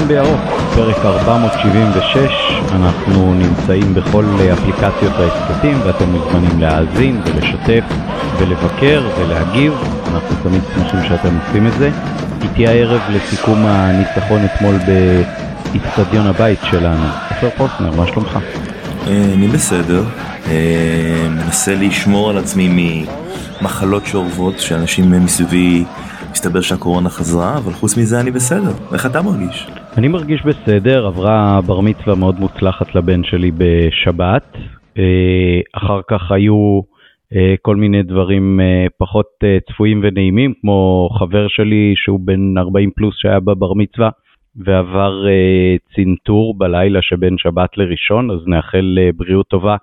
תומכים בירוק, פרק 476, אנחנו נמצאים בכל אפליקציות ההסכתים ואתם מוזמנים להאזין ולשתף ולבקר ולהגיב, אנחנו תמיד שמחים שאתם עושים את זה. איתי הערב לסיכום הניצחון אתמול באיצטדיון הבית שלנו, עופר פוסנר, מה שלומך? אני בסדר, מנסה לשמור על עצמי ממחלות שאורבות שאנשים מסביבי מסתבר שהקורונה חזרה אבל חוץ מזה אני בסדר איך אתה מרגיש? אני מרגיש בסדר עברה בר מצווה מאוד מוצלחת לבן שלי בשבת. אחר כך היו כל מיני דברים פחות צפויים ונעימים כמו חבר שלי שהוא בן 40 פלוס שהיה בבר מצווה ועבר צנתור בלילה שבין שבת לראשון אז נאחל בריאות טובה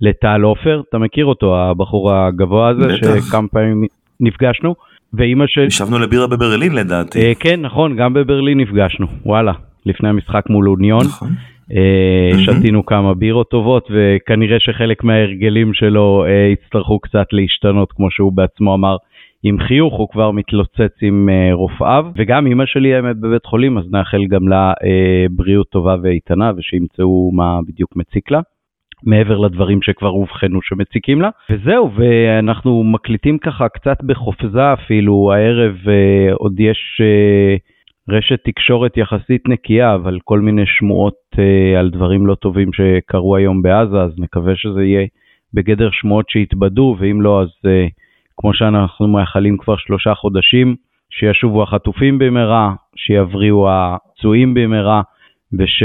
לטל עופר. אתה מכיר אותו הבחור הגבוה הזה שכמה פעמים נפגשנו. ואימא של... ישבנו לבירה בברלין לדעתי. אה, כן, נכון, גם בברלין נפגשנו, וואלה, לפני המשחק מול אוניון. נכון. אה, שתינו כמה בירות טובות וכנראה שחלק מההרגלים שלו אה, יצטרכו קצת להשתנות כמו שהוא בעצמו אמר עם חיוך הוא כבר מתלוצץ עם אה, רופאיו וגם אמא שלי האמת בבית חולים אז נאחל גם לה אה, בריאות טובה ואיתנה ושימצאו מה בדיוק מציק לה. מעבר לדברים שכבר אובחנו שמציקים לה. וזהו, ואנחנו מקליטים ככה קצת בחופזה אפילו, הערב אה, עוד יש אה, רשת תקשורת יחסית נקייה, אבל כל מיני שמועות אה, על דברים לא טובים שקרו היום בעזה, אז נקווה שזה יהיה בגדר שמועות שיתבדו, ואם לא, אז אה, כמו שאנחנו מאחלים כבר שלושה חודשים, שישובו החטופים במהרה, שיבריאו הפצועים במהרה, וש...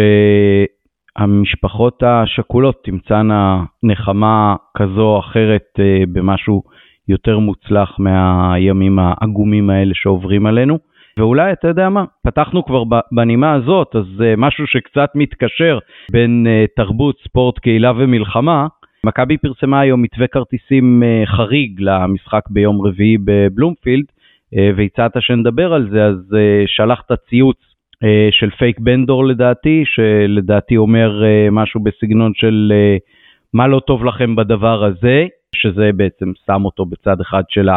המשפחות השכולות תמצאנה נחמה כזו או אחרת אה, במשהו יותר מוצלח מהימים העגומים האלה שעוברים עלינו. ואולי, אתה יודע מה, פתחנו כבר בנימה הזאת, אז uh, משהו שקצת מתקשר בין uh, תרבות, ספורט, קהילה ומלחמה. מכבי פרסמה היום מתווה כרטיסים חריג למשחק ביום רביעי בבלומפילד, והצעת שנדבר על זה, אז שלחת ציוץ אה, של פייק בנדור לדעתי, שלדעתי אומר אה, משהו בסגנון של אה, מה לא טוב לכם בדבר הזה, שזה בעצם שם אותו בצד אחד של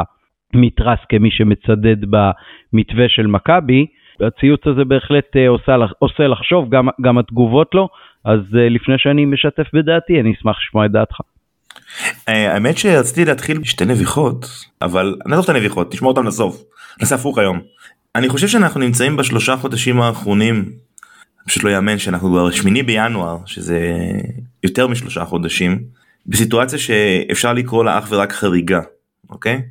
המתרס כמי שמצדד במתווה של מכבי. הציוץ הזה בהחלט עושה, עושה לחשוב, גם, גם התגובות לו, אז לפני שאני משתף בדעתי, אני אשמח לשמוע את דעתך. האמת שרציתי להתחיל בשתי נביחות, אבל נעזוב את הנביחות, תשמור אותן לסוף, נעשה הפוך היום. אני חושב שאנחנו נמצאים בשלושה חודשים האחרונים, פשוט לא יאמן שאנחנו כבר שמיני בינואר, שזה יותר משלושה חודשים, בסיטואציה שאפשר לקרוא לה אך ורק חריגה, אוקיי?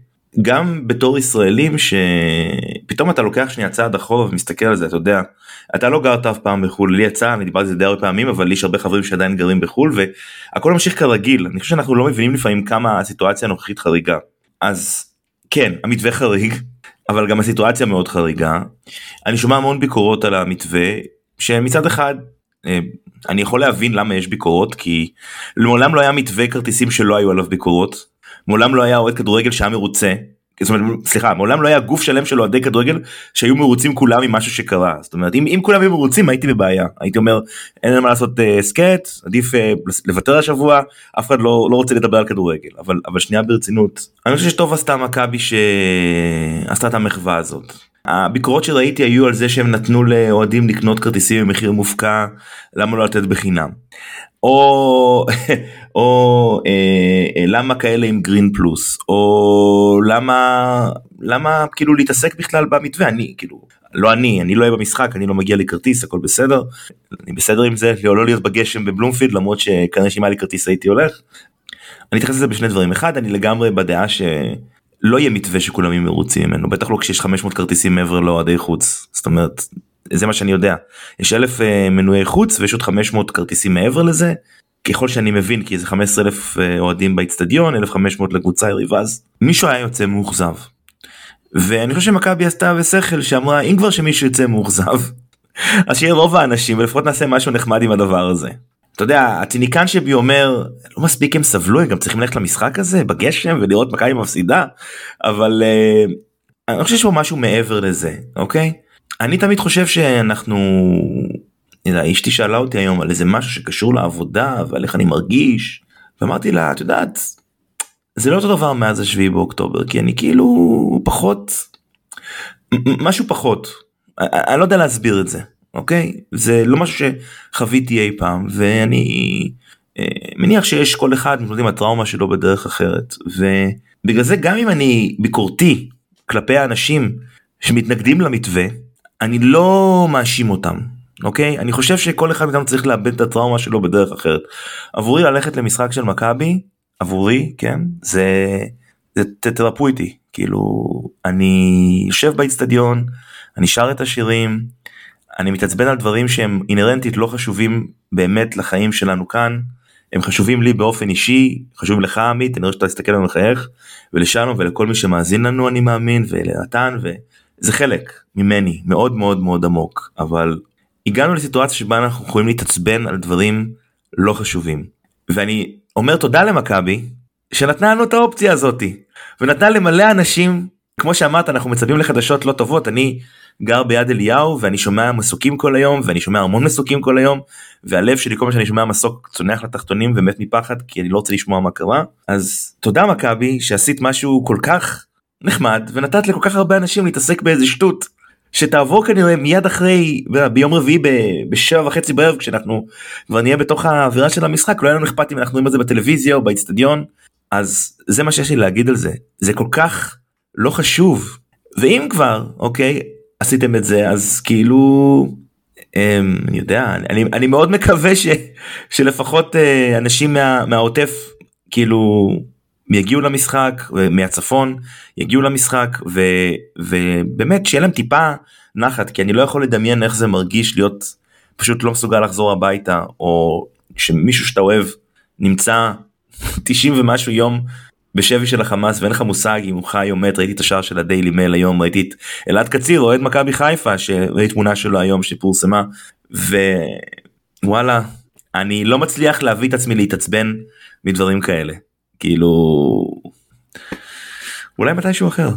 גם בתור ישראלים שפתאום אתה לוקח שנייה צעד אחורה ומסתכל על זה אתה יודע אתה לא גרת אף פעם בחו"ל לי יצא אני דיברתי על זה די הרבה פעמים אבל לי יש הרבה חברים שעדיין גרים בחו"ל והכל ממשיך כרגיל אני חושב שאנחנו לא מבינים לפעמים כמה הסיטואציה הנוכחית חריגה אז כן המתווה חריג אבל גם הסיטואציה מאוד חריגה. אני שומע המון ביקורות על המתווה שמצד אחד אה, אני יכול להבין למה יש ביקורות כי מעולם לא היה מתווה כרטיסים שלא היו עליו ביקורות מעולם לא היה אוהד כדורגל שהיה מרוצה זאת אומרת, סליחה, מעולם לא היה גוף שלם של אוהדי כדורגל שהיו מרוצים כולם ממשהו שקרה. זאת אומרת, אם, אם כולם היו מרוצים הייתי בבעיה. הייתי אומר, אין מה לעשות הסכת, uh, עדיף uh, לוותר השבוע, אף אחד לא, לא רוצה לדבר על כדורגל. אבל, אבל שנייה ברצינות, אני חושב שטוב עשתה מכבי שעשתה את המחווה הזאת. הביקורות שראיתי היו על זה שהם נתנו לאוהדים לקנות כרטיסים במחיר מופקע, למה לא לתת בחינם. או, או אה, אה, למה כאלה עם גרין פלוס, או למה, למה כאילו להתעסק בכלל במתווה, אני כאילו, לא אני, אני לא אהיה במשחק, אני לא מגיע לי כרטיס, הכל בסדר, אני בסדר עם זה, לא, לא להיות בגשם בבלומפילד, למרות שכנראה שאם היה לי כרטיס הייתי הולך. אני אתייחס לזה בשני דברים, אחד, אני לגמרי בדעה ש... לא יהיה מתווה שכולם יהיו מרוצים ממנו, בטח לא כשיש 500 כרטיסים מעבר לאוהדי חוץ, זאת אומרת, זה מה שאני יודע. יש אלף אה, מנועי חוץ ויש עוד 500 כרטיסים מעבר לזה. ככל שאני מבין כי זה 15 אלף אה, אוהדים באצטדיון 1500 לקבוצה יריבה אז מישהו היה יוצא מאוכזב. ואני חושב שמכבי עשתה בשכל שאמרה אם כבר שמישהו יוצא מאוכזב אז שיהיה רוב האנשים ולפחות נעשה משהו נחמד עם הדבר הזה. אתה יודע הציניקן שבי אומר לא מספיק הם סבלו הם גם צריכים ללכת למשחק הזה בגשם ולראות מכבי מפסידה. אבל uh, אני חושב שיש פה משהו מעבר לזה אוקיי? אני תמיד חושב שאנחנו, אשתי שאלה אותי היום על איזה משהו שקשור לעבודה ועל איך אני מרגיש, ואמרתי לה, את יודעת, זה לא אותו דבר מאז השביעי באוקטובר, כי אני כאילו פחות, משהו פחות, אני לא יודע להסביר את זה, אוקיי? זה לא משהו שחוויתי אי פעם, ואני אה, מניח שיש כל אחד מתמודד עם הטראומה שלו בדרך אחרת, ובגלל זה גם אם אני ביקורתי כלפי האנשים שמתנגדים למתווה, אני לא מאשים אותם, אוקיי? אני חושב שכל אחד מאיתנו צריך לאבד את הטראומה שלו בדרך אחרת. עבורי ללכת למשחק של מכבי, עבורי, כן, זה, זה תתרפו איתי, כאילו, אני יושב באיצטדיון, אני שר את השירים, אני מתעצבן על דברים שהם אינהרנטית לא חשובים באמת לחיים שלנו כאן, הם חשובים לי באופן אישי, חשוב לך עמית, אני רואה שאתה מסתכל עלינו מחייך, ולשלנו ולכל מי שמאזין לנו אני מאמין, ולנתן, וזה חלק ממני, מאוד מאוד מאוד עמוק, אבל הגענו לסיטואציה שבה אנחנו יכולים להתעצבן על דברים לא חשובים. ואני אומר תודה למכבי, שנתנה לנו את האופציה הזאתי, ונתנה למלא אנשים, כמו שאמרת, אנחנו מצפים לחדשות לא טובות, אני גר ביד אליהו ואני שומע מסוקים כל היום ואני שומע המון מסוקים כל היום והלב שלי כל מה שאני שומע מסוק צונח לתחתונים ומת מפחד כי אני לא רוצה לשמוע מה קרה. אז תודה מכבי שעשית משהו כל כך נחמד ונתת לכל כך הרבה אנשים להתעסק באיזה שטות שתעבור כנראה מיד אחרי ביום רביעי בשבע וחצי בערב כשאנחנו כבר נהיה בתוך האווירה של המשחק לא היה לנו אכפת אם אנחנו רואים את זה בטלוויזיה או באצטדיון. אז זה מה שיש לי להגיד על זה זה כל כך לא חשוב. ואם כבר אוקיי עשיתם את זה אז כאילו אמ, אני יודע אני, אני מאוד מקווה ש, שלפחות אה, אנשים מה, מהעוטף כאילו יגיעו למשחק מהצפון יגיעו למשחק ו, ובאמת שיהיה להם טיפה נחת כי אני לא יכול לדמיין איך זה מרגיש להיות פשוט לא מסוגל לחזור הביתה או שמישהו שאתה אוהב נמצא 90 ומשהו יום בשבי של החמאס ואין לך מושג אם הוא חי או מת ראיתי את השער של הדיילי מייל היום ראיתי את אלעד קציר אוהד מכבי חיפה שראיתי תמונה שלו היום שפורסמה ווואלה אני לא מצליח להביא את עצמי להתעצבן מדברים כאלה כאילו אולי מתישהו אחר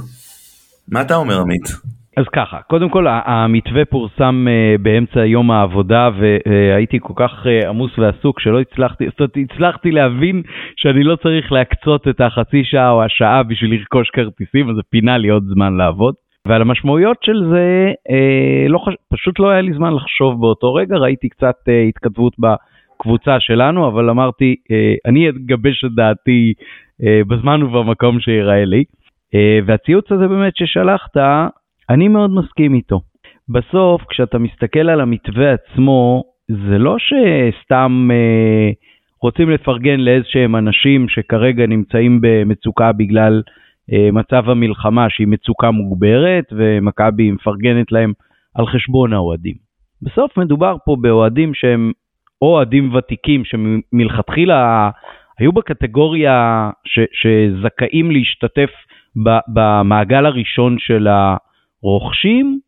מה אתה אומר עמית. אז ככה, קודם כל המתווה פורסם uh, באמצע יום העבודה והייתי כל כך uh, עמוס ועסוק שלא הצלחתי, זאת אומרת הצלחתי להבין שאני לא צריך להקצות את החצי שעה או השעה בשביל לרכוש כרטיסים, אז זה פינה לי עוד זמן לעבוד. ועל המשמעויות של זה, uh, לא חש... פשוט לא היה לי זמן לחשוב באותו רגע, ראיתי קצת uh, התכתבות בקבוצה שלנו, אבל אמרתי, uh, אני אגבש את דעתי uh, בזמן ובמקום שיראה לי. Uh, והציוץ הזה באמת ששלחת, אני מאוד מסכים איתו. בסוף, כשאתה מסתכל על המתווה עצמו, זה לא שסתם אה, רוצים לפרגן לאיזה שהם אנשים שכרגע נמצאים במצוקה בגלל אה, מצב המלחמה שהיא מצוקה מוגברת ומכבי מפרגנת להם על חשבון האוהדים. בסוף מדובר פה באוהדים שהם אוהדים ותיקים שמלכתחילה היו בקטגוריה ש, שזכאים להשתתף במעגל הראשון של ה... רוכשים,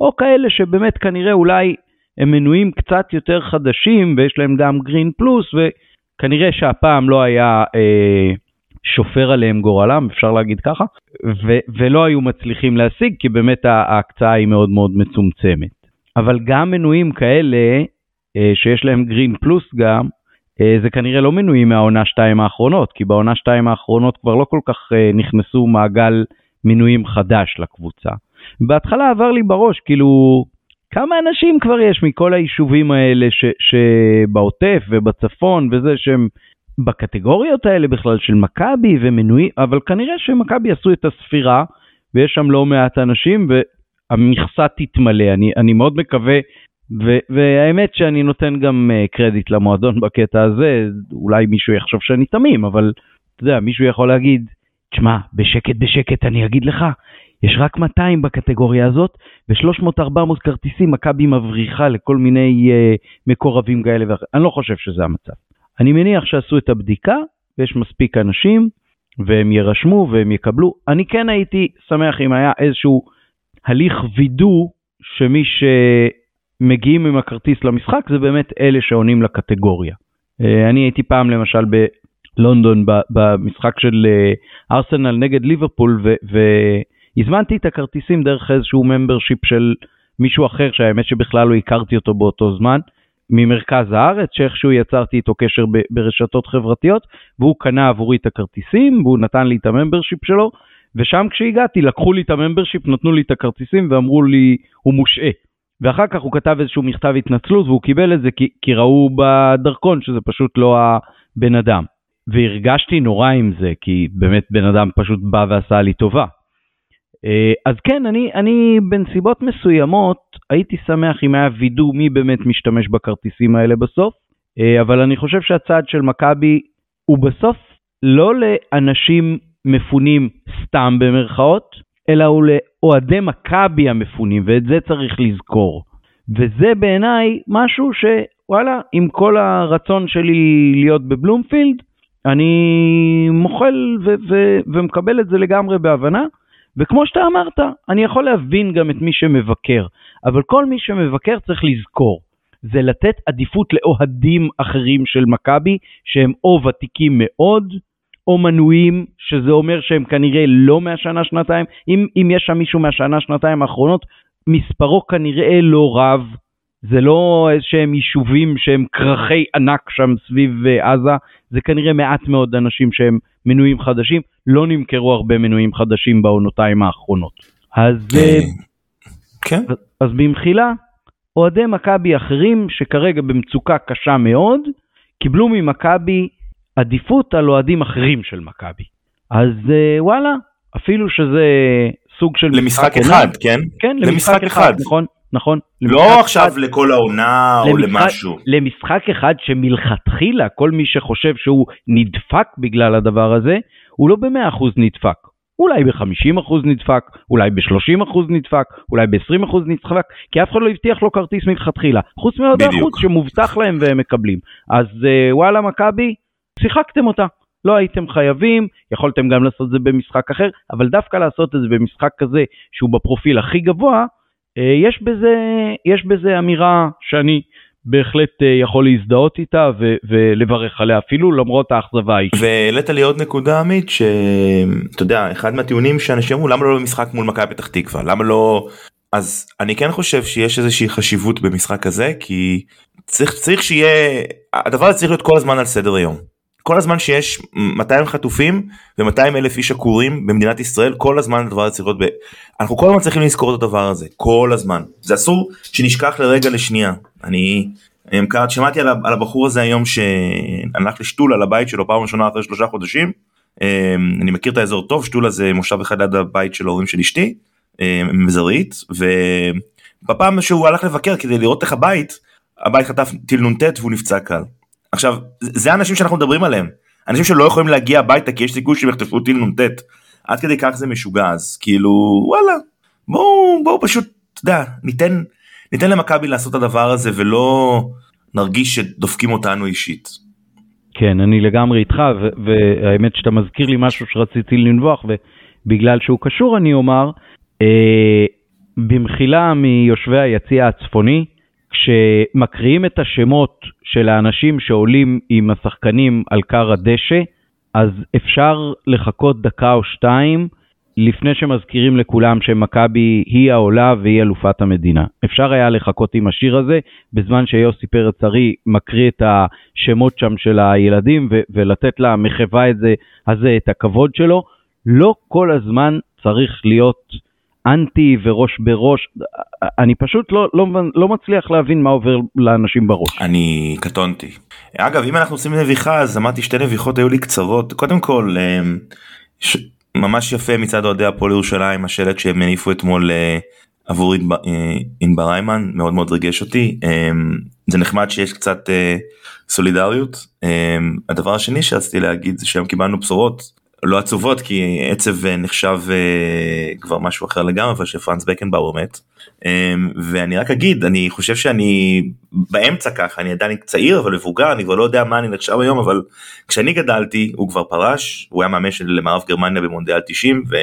או כאלה שבאמת כנראה אולי הם מנויים קצת יותר חדשים ויש להם גם גרין פלוס, וכנראה שהפעם לא היה אה, שופר עליהם גורלם, אפשר להגיד ככה, ו- ולא היו מצליחים להשיג, כי באמת ההקצאה היא מאוד מאוד מצומצמת. אבל גם מנויים כאלה, אה, שיש להם גרין פלוס גם, אה, זה כנראה לא מנויים מהעונה 2 האחרונות, כי בעונה 2 האחרונות כבר לא כל כך אה, נכנסו מעגל מנויים חדש לקבוצה. בהתחלה עבר לי בראש, כאילו, כמה אנשים כבר יש מכל היישובים האלה ש, שבעוטף ובצפון וזה שהם בקטגוריות האלה בכלל של מכבי ומנויים, אבל כנראה שמכבי עשו את הספירה ויש שם לא מעט אנשים והמכסה תתמלא. אני, אני מאוד מקווה, ו, והאמת שאני נותן גם uh, קרדיט למועדון בקטע הזה, אולי מישהו יחשוב שאני תמים, אבל אתה יודע, מישהו יכול להגיד, תשמע, בשקט בשקט אני אגיד לך, יש רק 200 בקטגוריה הזאת, ו-300-400 כרטיסים מכבי מבריחה לכל מיני uh, מקורבים כאלה ואחרים. אני לא חושב שזה המצב. אני מניח שעשו את הבדיקה, ויש מספיק אנשים, והם יירשמו והם יקבלו. אני כן הייתי שמח אם היה איזשהו הליך וידוא שמי שמגיעים עם הכרטיס למשחק זה באמת אלה שעונים לקטגוריה. Uh, אני הייתי פעם למשל בלונדון במשחק של uh, ארסנל נגד ליברפול, ו... הזמנתי את הכרטיסים דרך איזשהו membership של מישהו אחר, שהאמת שבכלל לא הכרתי אותו באותו זמן, ממרכז הארץ, שאיכשהו יצרתי איתו קשר ברשתות חברתיות, והוא קנה עבורי את הכרטיסים, והוא נתן לי את ה membership שלו, ושם כשהגעתי לקחו לי את ה membership, נתנו לי את הכרטיסים ואמרו לי, הוא מושעה. ואחר כך הוא כתב איזשהו מכתב התנצלות והוא קיבל את זה כי, כי ראו בדרכון שזה פשוט לא הבן אדם. והרגשתי נורא עם זה, כי באמת בן אדם פשוט בא ועשה לי טובה. אה, אז כן, אני, אני בנסיבות מסוימות הייתי שמח אם היה וידוא מי באמת משתמש בכרטיסים האלה בסוף, אה, אבל אני חושב שהצעד של מכבי הוא בסוף לא לאנשים מפונים סתם במרכאות, אלא הוא לאוהדי מכבי המפונים, ואת זה צריך לזכור. וזה בעיניי משהו שוואלה, עם כל הרצון שלי להיות בבלומפילד, אני מוחל ו- ו- ומקבל את זה לגמרי בהבנה. וכמו שאתה אמרת, אני יכול להבין גם את מי שמבקר, אבל כל מי שמבקר צריך לזכור, זה לתת עדיפות לאוהדים אחרים של מכבי, שהם או ותיקים מאוד, או מנויים, שזה אומר שהם כנראה לא מהשנה-שנתיים. אם, אם יש שם מישהו מהשנה-שנתיים האחרונות, מספרו כנראה לא רב. זה לא איזשהם יישובים שהם כרכי ענק שם סביב אה, עזה, זה כנראה מעט מאוד אנשים שהם מנויים חדשים, לא נמכרו הרבה מנויים חדשים בעונותיים האחרונות. אז, אה, כן. אז, אז במחילה, אוהדי מכבי אחרים שכרגע במצוקה קשה מאוד, קיבלו ממכבי עדיפות על אוהדים אחרים של מכבי. אז אה, וואלה, אפילו שזה סוג של למשחק אחד, כן? כן, למשחק, למשחק אחד, אחד, נכון, נכון. לא עכשיו אחד, לכל העונה למשחק, או למשהו. למשחק אחד שמלכתחילה כל מי שחושב שהוא נדפק בגלל הדבר הזה, הוא לא במאה אחוז נדפק. אולי ב-50% נדפק, אולי ב-30% נדפק, אולי ב-20% נדפק, כי אף אחד לא הבטיח לו כרטיס מלכתחילה, חוץ מאוהדי החוץ שמובטח להם והם מקבלים. אז אה, וואלה מכבי, שיחקתם אותה. לא הייתם חייבים, יכולתם גם לעשות את זה במשחק אחר, אבל דווקא לעשות את זה במשחק כזה שהוא בפרופיל הכי גבוה, יש בזה, יש בזה אמירה שאני בהחלט אה, יכול להזדהות איתה ו- ולברך עליה אפילו למרות האכזבה האישית. והעלית לי עוד נקודה עמית שאתה יודע אחד מהטיעונים שאנשים אמרו למה לא במשחק מול מכבי פתח תקווה למה לא אז אני כן חושב שיש איזושהי חשיבות במשחק הזה כי צריך צריך שיהיה הדבר הזה צריך להיות כל הזמן על סדר היום. כל הזמן שיש 200 חטופים ו-200 אלף איש עקורים במדינת ישראל כל הזמן הדבר הזה צריך להיות ב... אנחנו כל הזמן צריכים לזכור את הדבר הזה כל הזמן. זה אסור שנשכח לרגע לשנייה. אני, אני שמעתי על, על הבחור הזה היום שהלך לשתול על הבית שלו פעם ראשונה אחרי שלושה חודשים. אמ, אני מכיר את האזור טוב שתולה זה מושב אחד ליד הבית של ההורים של אשתי מזרעית ובפעם שהוא הלך לבקר כדי לראות איך הבית הבית חטף טיל נ"ט והוא נפצע קל. עכשיו זה האנשים שאנחנו מדברים עליהם. אנשים שלא יכולים להגיע הביתה כי יש סיכוי שהם יחטפו טיל נ"ט. עד כדי כך זה משוגע אז כאילו וואלה. בואו בואו פשוט אתה יודע ניתן ניתן למכבי לעשות את הדבר הזה ולא נרגיש שדופקים אותנו אישית. כן אני לגמרי איתך והאמת שאתה מזכיר לי משהו שרציתי לנבוח ובגלל שהוא קשור אני אומר אה, במחילה מיושבי היציע הצפוני כשמקריאים את השמות של האנשים שעולים עם השחקנים על כר הדשא, אז אפשר לחכות דקה או שתיים לפני שמזכירים לכולם שמכבי היא העולה והיא אלופת המדינה. אפשר היה לחכות עם השיר הזה בזמן שיוסי פרץ ארי מקריא את השמות שם של הילדים ו- ולתת למחווה הזה את הכבוד שלו. לא כל הזמן צריך להיות אנטי וראש בראש, אני פשוט לא, לא, לא מצליח להבין מה עובר לאנשים בראש. אני קטונתי. אגב, אם אנחנו עושים נביחה, אז אמרתי שתי נביחות היו לי קצרות. קודם כל, אמ, ש... ממש יפה מצד אוהדי הפועל ירושלים, השלט שהם הניפו אתמול אה, עבור אה, ענבר איימן, מאוד מאוד ריגש אותי. זה נחמד שיש קצת אה, סולידריות. הדבר השני שרציתי להגיד זה שהיום קיבלנו בשורות לא עצובות כי עצב אה, נחשב uh, כבר משהו אחר לגמרי אבל שפרנס בקנבאואר מת um, ואני רק אגיד אני חושב שאני באמצע ככה אני עדיין צעיר אבל מבוגר אני כבר לא יודע מה אני נחשב היום אבל כשאני גדלתי הוא כבר פרש הוא היה מאמן של מערב גרמניה במונדיאל 90 ו...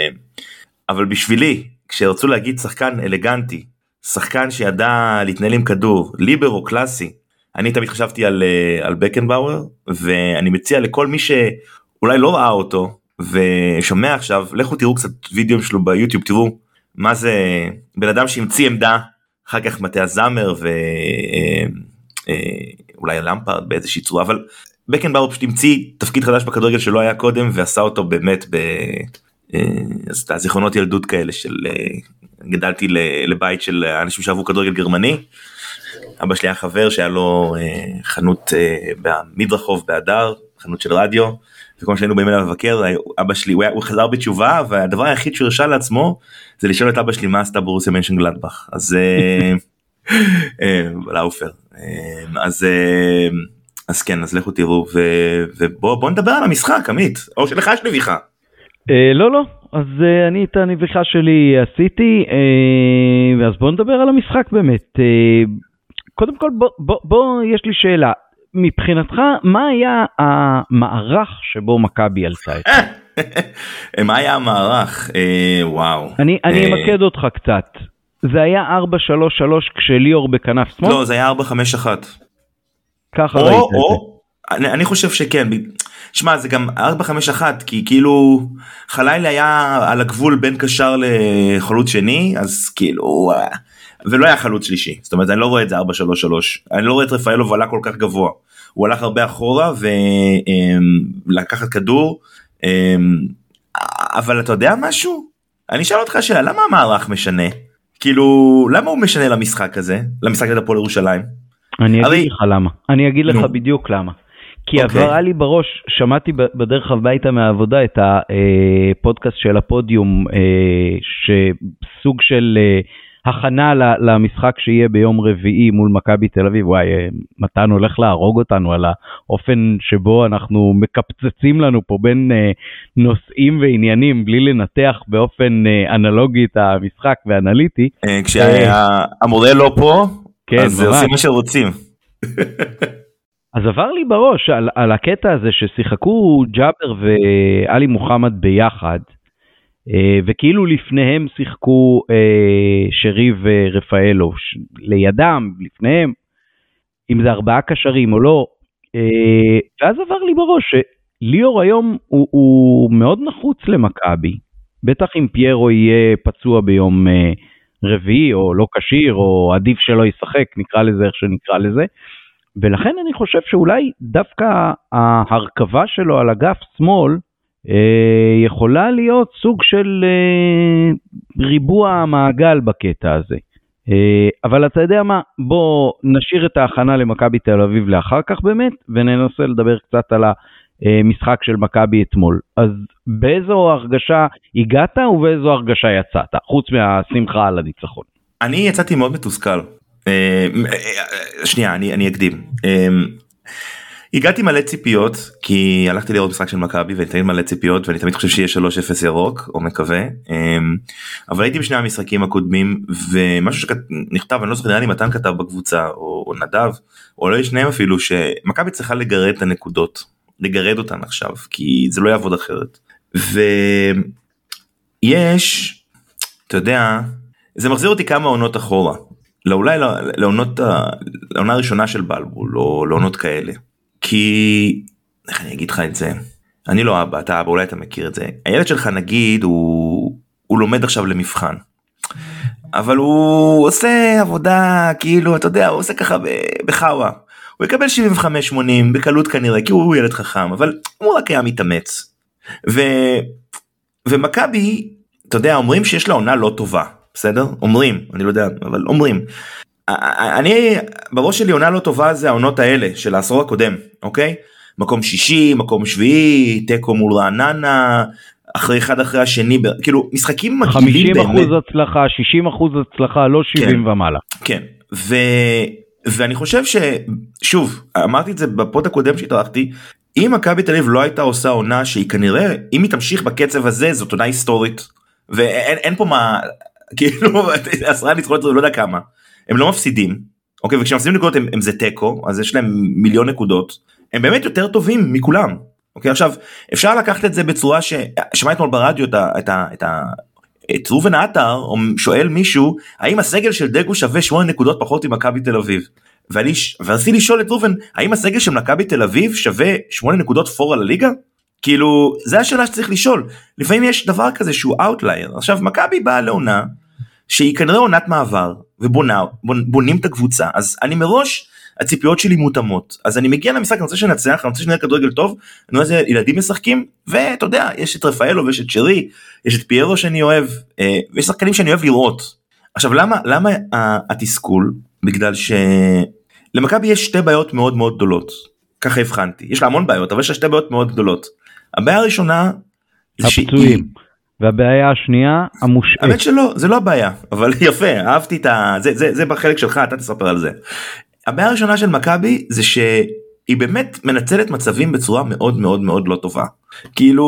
אבל בשבילי כשרצו להגיד שחקן אלגנטי שחקן שידע להתנהל עם כדור ליברו קלאסי אני תמיד חשבתי על, אה, על בקנבאואר ואני מציע לכל מי שאולי לא ראה אותו ושומע עכשיו לכו תראו קצת וידאו שלו ביוטיוב תראו מה זה בן אדם שהמציא עמדה אחר כך מטה הזמר ואולי אה, למפרד באיזושהי צורה אבל בקנבאואר פשוט המציא תפקיד חדש בכדורגל שלא היה קודם ועשה אותו באמת ב... אז את הזיכרונות ילדות כאלה של גדלתי לבית של אנשים שאהבו כדורגל גרמני. אבא שלי היה חבר שהיה לו חנות במדרחוב באדר, חנות של רדיו. וכל שהיינו באים אליו לבקר אבא שלי הוא, היה, הוא חזר בתשובה והדבר היחיד שהוא הרשה לעצמו זה לשאול את אבא שלי מה עשתה ברוסיה מנשן גלדבך? אז לאופר אז אז כן אז לכו תראו ובוא בוא נדבר על המשחק עמית. או שלך יש נביכה. אה, לא לא. אז uh, אני את הנביכה שלי עשיתי uh, אז בוא נדבר על המשחק באמת. uh, קודם כל בוא, בוא, בוא יש לי שאלה מבחינתך מה היה המערך שבו מכבי עלתה את זה? מה היה המערך? וואו. אני אמקד אותך קצת. זה היה 4-3-3 כשליאור בכנף שמאל? לא, זה היה 4-5-1. ככה ראית את זה. אני, אני חושב שכן. שמע, זה גם 4-5-1, כי כאילו חלילי היה על הגבול בין קשר לחלוץ שני, אז כאילו, ולא היה חלוץ שלישי. זאת אומרת, אני לא רואה את זה 4-3-3. אני לא רואה את רפאלוב עלה כל כך גבוה. הוא הלך הרבה אחורה ולקחת כדור. אבל אתה יודע משהו? אני אשאל אותך שאלה, למה המערך משנה? כאילו, למה הוא משנה למשחק הזה? למשחק של הפועל ירושלים? אני אגיד הרי... לך למה. אני אגיד לך בדיוק למה. כי okay. אוקיי. עברה לי בראש, שמעתי בדרך הביתה מהעבודה את הפודקאסט של הפודיום, אה, שסוג של אה, הכנה למשחק שיהיה ביום רביעי מול מכבי תל אביב, וואי, אה, מתן הולך להרוג אותנו על האופן שבו אנחנו מקפצצים לנו פה בין נושאים ועניינים בלי לנתח באופן אנלוגי את המשחק ואנליטי. כשהמורה לא פה, כן, אז ממש. עושים מה שרוצים. אז עבר לי בראש על, על הקטע הזה ששיחקו ג'אבר ואלי מוחמד ביחד, אה, וכאילו לפניהם שיחקו אה, שרי ורפאלו, לידם, לפניהם, אם זה ארבעה קשרים או לא, אה, ואז עבר לי בראש שליאור היום הוא, הוא מאוד נחוץ למכבי, בטח אם פיירו יהיה פצוע ביום רביעי או לא כשיר או עדיף שלא ישחק, נקרא לזה איך שנקרא לזה. ולכן אני חושב שאולי דווקא ההרכבה שלו על אגף שמאל אה, יכולה להיות סוג של אה, ריבוע המעגל בקטע הזה. אה, אבל אתה יודע מה, בוא נשאיר את ההכנה למכבי תל אביב לאחר כך באמת, וננסה לדבר קצת על המשחק של מכבי אתמול. אז באיזו הרגשה הגעת ובאיזו הרגשה יצאת, חוץ מהשמחה על הניצחון? אני יצאתי מאוד מתוסכל. אה, אה, שנייה אני אני אקדים. הגעתי מלא ציפיות כי הלכתי לראות משחק של מכבי ואני תמיד מלא ציפיות ואני תמיד חושב שיהיה 3-0 ירוק או מקווה אבל הייתי בשני המשחקים הקודמים ומשהו שנכתב אני לא זוכר נראה לי מתן כתב בקבוצה או, או נדב או לא שניהם אפילו שמכבי צריכה לגרד את הנקודות לגרד אותן עכשיו כי זה לא יעבוד אחרת ויש אתה יודע זה מחזיר אותי כמה עונות אחורה לא, אולי לא, לעונות, לעונה הראשונה של בלבול, או לעונות כאלה. כי, איך אני אגיד לך את זה? אני לא אבא, אתה אבא, אולי אתה מכיר את זה. הילד שלך נגיד, הוא, הוא לומד עכשיו למבחן. אבל הוא עושה עבודה, כאילו, אתה יודע, הוא עושה ככה בחאווה. הוא יקבל 75-80 בקלות כנראה, כי הוא ילד חכם, אבל הוא רק היה מתאמץ. ו... ומכבי, אתה יודע, אומרים שיש לה עונה לא טובה. בסדר? אומרים, אני לא יודע, אבל אומרים. אני, בראש שלי עונה לא טובה זה העונות האלה של העשור הקודם, אוקיי? מקום שישי, מקום שביעי, תיקו מול רעננה, אחרי אחד אחרי השני, כאילו משחקים מגעילים באמת. 50 אחוז הצלחה, 60 אחוז הצלחה, לא 70 כן, ומעלה. כן, ו, ואני חושב ששוב, אמרתי את זה בפוד הקודם שהתארחתי, אם מכבי תל אביב לא הייתה עושה עונה שהיא כנראה, אם היא תמשיך בקצב הזה, זאת עונה היסטורית. ואין פה מה כאילו עשרה ניצחונות לא יודע כמה הם לא מפסידים אוקיי? וכשמפסידים נקודות הם, הם זה תיקו אז יש להם מיליון נקודות. הם באמת יותר טובים מכולם אוקיי? עכשיו אפשר לקחת את זה בצורה ששמע אתמול ברדיו את ה... את ה, את ה את ראובן עטר שואל מישהו האם הסגל של דגו שווה 8 נקודות פחות ממכבי תל אביב. ואני ורציתי לשאול את ראובן האם הסגל של מכבי תל אביב שווה 8 נקודות פער על הליגה? כאילו זה השאלה שצריך לשאול. לפעמים יש דבר כזה שהוא outlier עכשיו מכבי באה לעונה שהיא כנראה עונת מעבר ובונה בונים את הקבוצה אז אני מראש הציפיות שלי מותאמות. אז אני מגיע למשחק אני רוצה שנצח אני רוצה שנראה כדורגל טוב אני רואה איזה ילדים משחקים ואתה יודע יש את רפאלו ויש את שרי יש את פיירו שאני אוהב אה, ויש שחקנים שאני אוהב לראות. עכשיו למה למה התסכול? בגלל שלמכבי יש שתי בעיות מאוד מאוד גדולות. ככה הבחנתי. יש לה המון בעיות אבל יש לה שתי בעיות מאוד גדולות. הבעיה הראשונה הפצועים. והבעיה השנייה המושעה. האמת שלא זה לא הבעיה אבל יפה אהבתי את ה... זה, זה, זה בחלק שלך אתה תספר על זה. הבעיה הראשונה של מכבי זה שהיא באמת מנצלת מצבים בצורה מאוד מאוד מאוד לא טובה. כאילו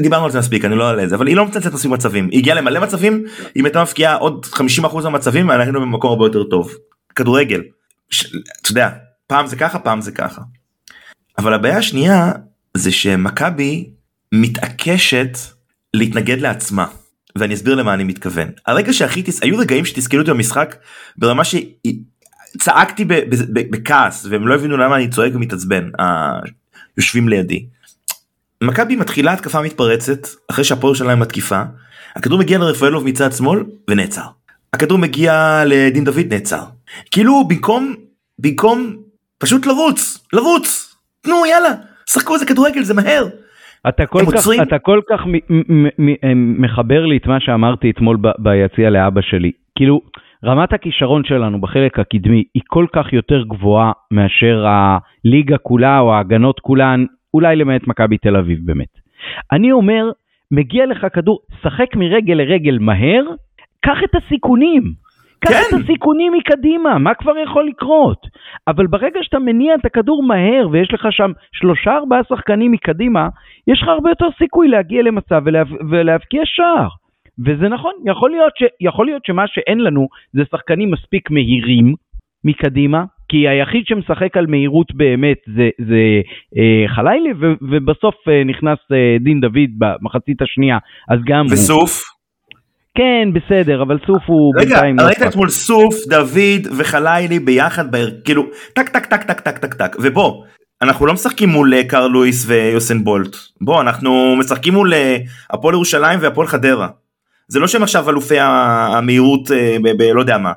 דיברנו על זה מספיק אני לא על זה אבל היא לא מנצלת מספיק מצבים היא הגיעה למלא מצבים אם הייתה מפקיעה עוד 50% מהמצבים אנחנו במקום הרבה יותר טוב. כדורגל. ש... אתה יודע פעם זה ככה פעם זה ככה. אבל הבעיה השנייה זה שמכבי מתעקשת להתנגד לעצמה ואני אסביר למה אני מתכוון. הרגע שהכי תס... היו רגעים שתסכלו אותי במשחק ברמה שצעקתי בכעס והם לא הבינו למה אני צועק ומתעצבן היושבים לידי. מכבי מתחילה התקפה מתפרצת אחרי שהפועל שלהם מתקיפה הכדור מגיע לרפאלוב מצד שמאל ונעצר. הכדור מגיע לדין דוד נעצר. כאילו במקום במקום פשוט לרוץ לרוץ! תנו יאללה שחקו איזה כדורגל זה מהר אתה כל, כך, עוצרים... אתה כל כך מ- מ- מ- מחבר לי את מה שאמרתי אתמול ב- ביציע לאבא שלי. כאילו, רמת הכישרון שלנו בחלק הקדמי היא כל כך יותר גבוהה מאשר הליגה כולה או ההגנות כולן, אולי למעט מכבי תל אביב באמת. אני אומר, מגיע לך כדור, שחק מרגל לרגל מהר, קח את הסיכונים. קח כן. את הסיכונים מקדימה, מה כבר יכול לקרות? אבל ברגע שאתה מניע את הכדור מהר ויש לך שם שלושה ארבעה שחקנים מקדימה, יש לך הרבה יותר סיכוי להגיע למצב ולה, ולהבקיע שער. וזה נכון, יכול להיות, ש, יכול להיות שמה שאין לנו זה שחקנים מספיק מהירים מקדימה, כי היחיד שמשחק על מהירות באמת זה, זה אה, חלילי, ו, ובסוף אה, נכנס אה, דין דוד במחצית השנייה, אז גם וסוף? הוא... כן, בסדר, אבל סוף הוא בינתיים... רגע, ראית אתמול סוף, דוד וחלילי ביחד, כאילו, טק טק טק טק טק טק טק, ובוא, אנחנו לא משחקים מול אה, קארל לואיס ויוסן בולט, בוא, אנחנו משחקים מול אה, הפועל ירושלים והפועל חדרה. זה לא שהם עכשיו אלופי המהירות אה, בלא יודע מה.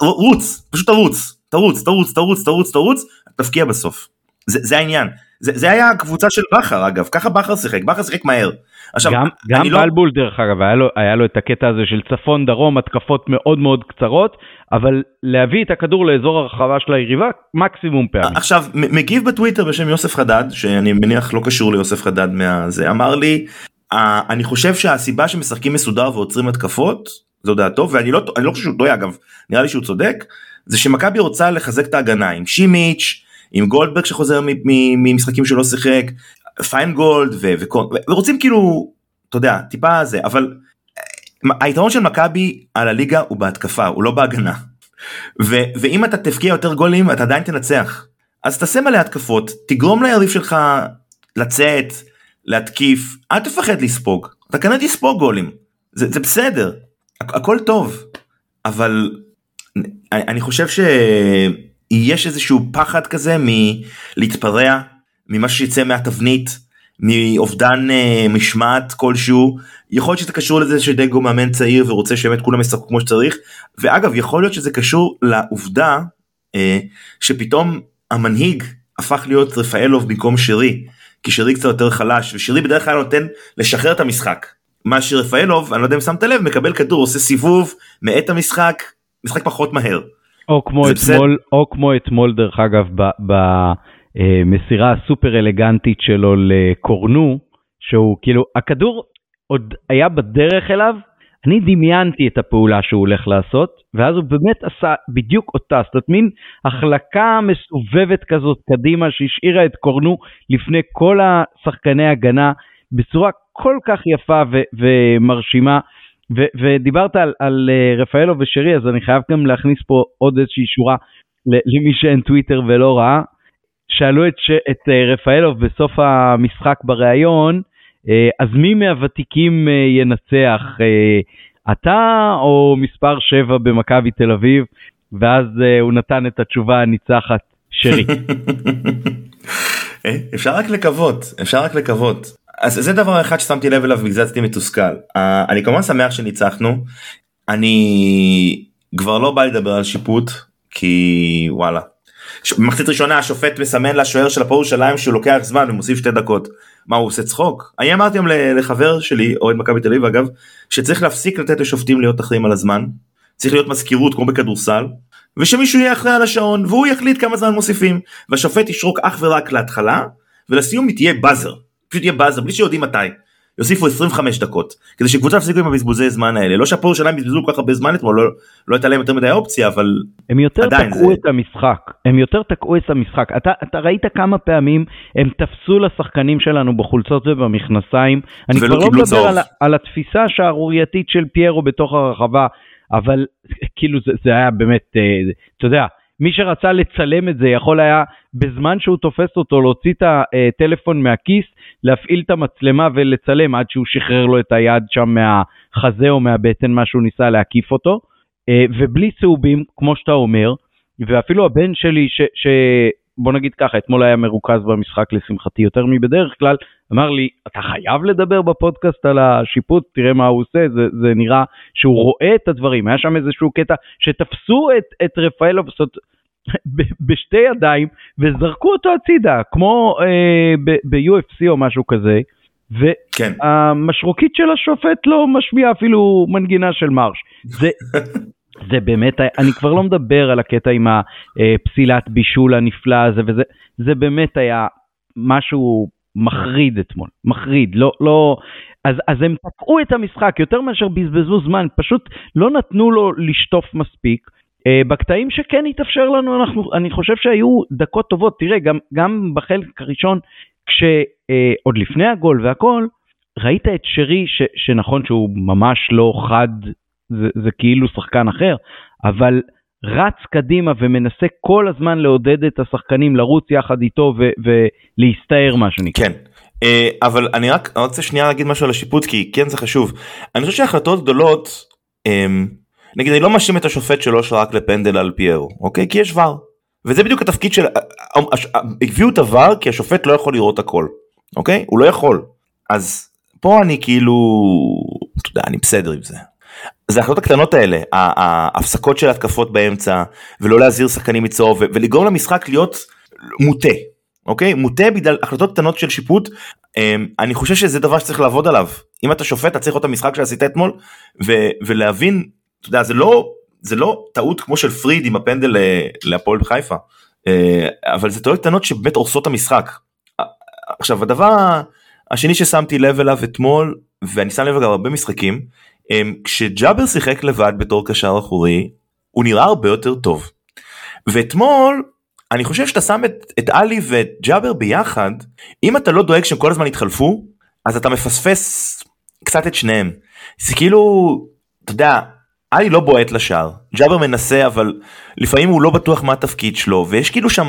רוץ, פשוט תרוץ, תרוץ, תרוץ, תרוץ, תרוץ, תרוץ, תפקיע בסוף. זה, זה העניין. זה, זה היה הקבוצה של בכר אגב, ככה בכר שיחק, בכר שיחק מהר. עכשיו, גם, גם לא- בלבול לא... דרך אגב, היה לו, היה לו את הקטע הזה של צפון דרום, התקפות מאוד מאוד קצרות, אבל להביא את הכדור לאזור הרחבה של היריבה מקסימום פעמים. עכשיו, מגיב בטוויטר בשם יוסף חדד, שאני מניח לא קשור ליוסף חדד מהזה, אמר לי, אני חושב שהסיבה שמשחקים מסודר ועוצרים התקפות, זו דעתו, ואני לא, לא חושב שהוא טועה אגב, נראה לי שהוא צודק, זה שמכבי רוצה לחזק את ההגנה עם שימיץ', עם גולדברג שחוזר ממשחקים שלא שיחק, פיינגולד ורוצים כאילו, אתה יודע, טיפה זה, אבל אה, היתרון של מכבי על הליגה הוא בהתקפה, הוא לא בהגנה. ו- ואם אתה תבקיע יותר גולים אתה עדיין תנצח. אז תעשה מלא התקפות, תגרום ליריב שלך לצאת, להתקיף, אל תפחד לספוג, אתה כנראה תספוג גולים, זה, זה בסדר, הכ- הכל טוב, אבל אני, אני חושב שיש איזשהו פחד כזה מלהתפרע, ממה שיצא מהתבנית, מאובדן אה, משמעת כלשהו, יכול להיות שזה קשור לזה שדגו מאמן צעיר ורוצה שבאמת כולם ישחקו כמו שצריך, ואגב יכול להיות שזה קשור לעובדה אה, שפתאום המנהיג הפך להיות רפאלוב במקום שרי, כי שרי קצת יותר חלש, ושרי בדרך כלל נותן לשחרר את המשחק. מה שרפאלוב, אני לא יודע אם שמת לב, מקבל כדור, עושה סיבוב, מאט המשחק, משחק פחות מהר. או כמו אתמול, או כמו אתמול דרך אגב, ב... ב... המסירה הסופר אלגנטית שלו לקורנו, שהוא כאילו, הכדור עוד היה בדרך אליו, אני דמיינתי את הפעולה שהוא הולך לעשות, ואז הוא באמת עשה בדיוק אותה, זאת אומרת מין החלקה מסובבת כזאת קדימה שהשאירה את קורנו לפני כל השחקני הגנה בצורה כל כך יפה ו- ומרשימה. ו- ודיברת על, על uh, רפאלו ושרי, אז אני חייב גם להכניס פה עוד איזושהי שורה למי שאין טוויטר ולא ראה. שאלו את. את אה, רפאלוב בסוף המשחק בריאיון, אה, אז מי מהוותיקים אה, ינצח, אתה או מספר 7 במכבי תל אביב? ואז הוא נתן את התשובה הניצחת, שרי. אפשר רק לקוות, אפשר רק לקוות. אז זה דבר אחד ששמתי לב אליו ובגלל זה מתוסכל. אני כמובן שמח שניצחנו. אני כבר לא בא לדבר על שיפוט כי וואלה. במחצית ראשונה השופט מסמן לשוער של הפועל ירושלים שהוא לוקח זמן ומוסיף שתי דקות. מה הוא עושה צחוק? אני אמרתי היום לחבר שלי אוהד מכבי תל אביב אגב שצריך להפסיק לתת לשופטים להיות אחראים על הזמן. צריך להיות מזכירות כמו בכדורסל ושמישהו יהיה אחראי על השעון והוא יחליט כמה זמן מוסיפים והשופט ישרוק אך ורק להתחלה ולסיום היא תהיה באזר. פשוט יהיה באזר בלי שיודעים מתי. יוסיפו 25 דקות כדי שקבוצה תפסיקו עם הבזבוזי זמן האלה. לא שהפועל שלהם בזבזו כל כך הרבה זמן אתמול לא, לא הייתה להם יותר מדי אופציה אבל הם יותר תקעו זה... את המשחק. הם יותר תקעו את המשחק. אתה, אתה ראית כמה פעמים הם תפסו לשחקנים שלנו בחולצות ובמכנסיים. אני כבר לא מדבר על, על התפיסה השערורייתית של פיירו בתוך הרחבה אבל כאילו זה, זה היה באמת אה, אתה יודע מי שרצה לצלם את זה יכול היה בזמן שהוא תופס אותו להוציא את הטלפון מהכיס, להפעיל את המצלמה ולצלם עד שהוא שחרר לו את היד שם מהחזה או מהבטן, מה שהוא ניסה להקיף אותו. אה, ובלי צהובים, כמו שאתה אומר, ואפילו הבן שלי, ש, ש... בוא נגיד ככה, אתמול היה מרוכז במשחק לשמחתי יותר מבדרך כלל, אמר לי, אתה חייב לדבר בפודקאסט על השיפוט, תראה מה הוא עושה, זה, זה נראה שהוא רואה את הדברים, היה שם איזשהו קטע שתפסו את, את רפאלוב, זאת בשתי ידיים וזרקו אותו הצידה, כמו אה, ב-UFC או משהו כזה. והמשרוקית של השופט לא משמיעה אפילו מנגינה של מרש. זה, זה באמת, אני כבר לא מדבר על הקטע עם הפסילת בישול הנפלא הזה, וזה זה באמת היה משהו מחריד אתמול, מחריד, לא, לא, אז, אז הם תקעו את המשחק יותר מאשר בזבזו זמן, פשוט לא נתנו לו לשטוף מספיק. Uh, בקטעים שכן התאפשר לנו, אנחנו, אני חושב שהיו דקות טובות. תראה, גם, גם בחלק הראשון, כשעוד אה, לפני הגול והכל, ראית את שרי, ש, שנכון שהוא ממש לא חד, זה, זה כאילו שחקן אחר, אבל רץ קדימה ומנסה כל הזמן לעודד את השחקנים לרוץ יחד איתו ו, ולהסתער מה שנקרא. כן. Uh, אבל אני רק רוצה שנייה להגיד משהו על השיפוט כי כן זה חשוב. אני חושב שהחלטות גדולות um, נגיד אני לא מאשים את השופט שלא שרק לפנדל על פיירו אוקיי? כי יש ור. וזה בדיוק התפקיד של הביאו את הוור כי השופט לא יכול לראות הכל אוקיי? הוא לא יכול. אז פה אני כאילו אתה יודע אני בסדר עם זה. זה ההחלטות הקטנות האלה ההפסקות של התקפות באמצע ולא להזהיר שחקנים מצהוב ולגרום למשחק להיות מוטה אוקיי? מוטה בגלל החלטות קטנות של שיפוט אמ, אני חושב שזה דבר שצריך לעבוד עליו. אם אתה שופט אתה צריך לראות את המשחק שעשית אתמול ולהבין אתה יודע, זה לא, זה לא טעות כמו של פריד עם הפנדל אה, להפועל בחיפה, אה, אבל זה טעויות קטנות שבאמת הורסות המשחק. עכשיו הדבר השני ששמתי לב אליו אתמול, ואני שם לב אליו הרבה משחקים, אה, כשג'אבר שיחק לבד בתור קשר אחורי, הוא נראה הרבה יותר טוב. ואתמול, אני חושב שאתה שם את, את עלי ואת ג'אבר ביחד, אם אתה לא דואג שהם כל הזמן יתחלפו, אז אתה מפספס קצת את שניהם. זה כאילו, אתה יודע, עלי לא בועט לשער, ג'אבר מנסה אבל לפעמים הוא לא בטוח מה התפקיד שלו ויש כאילו שם,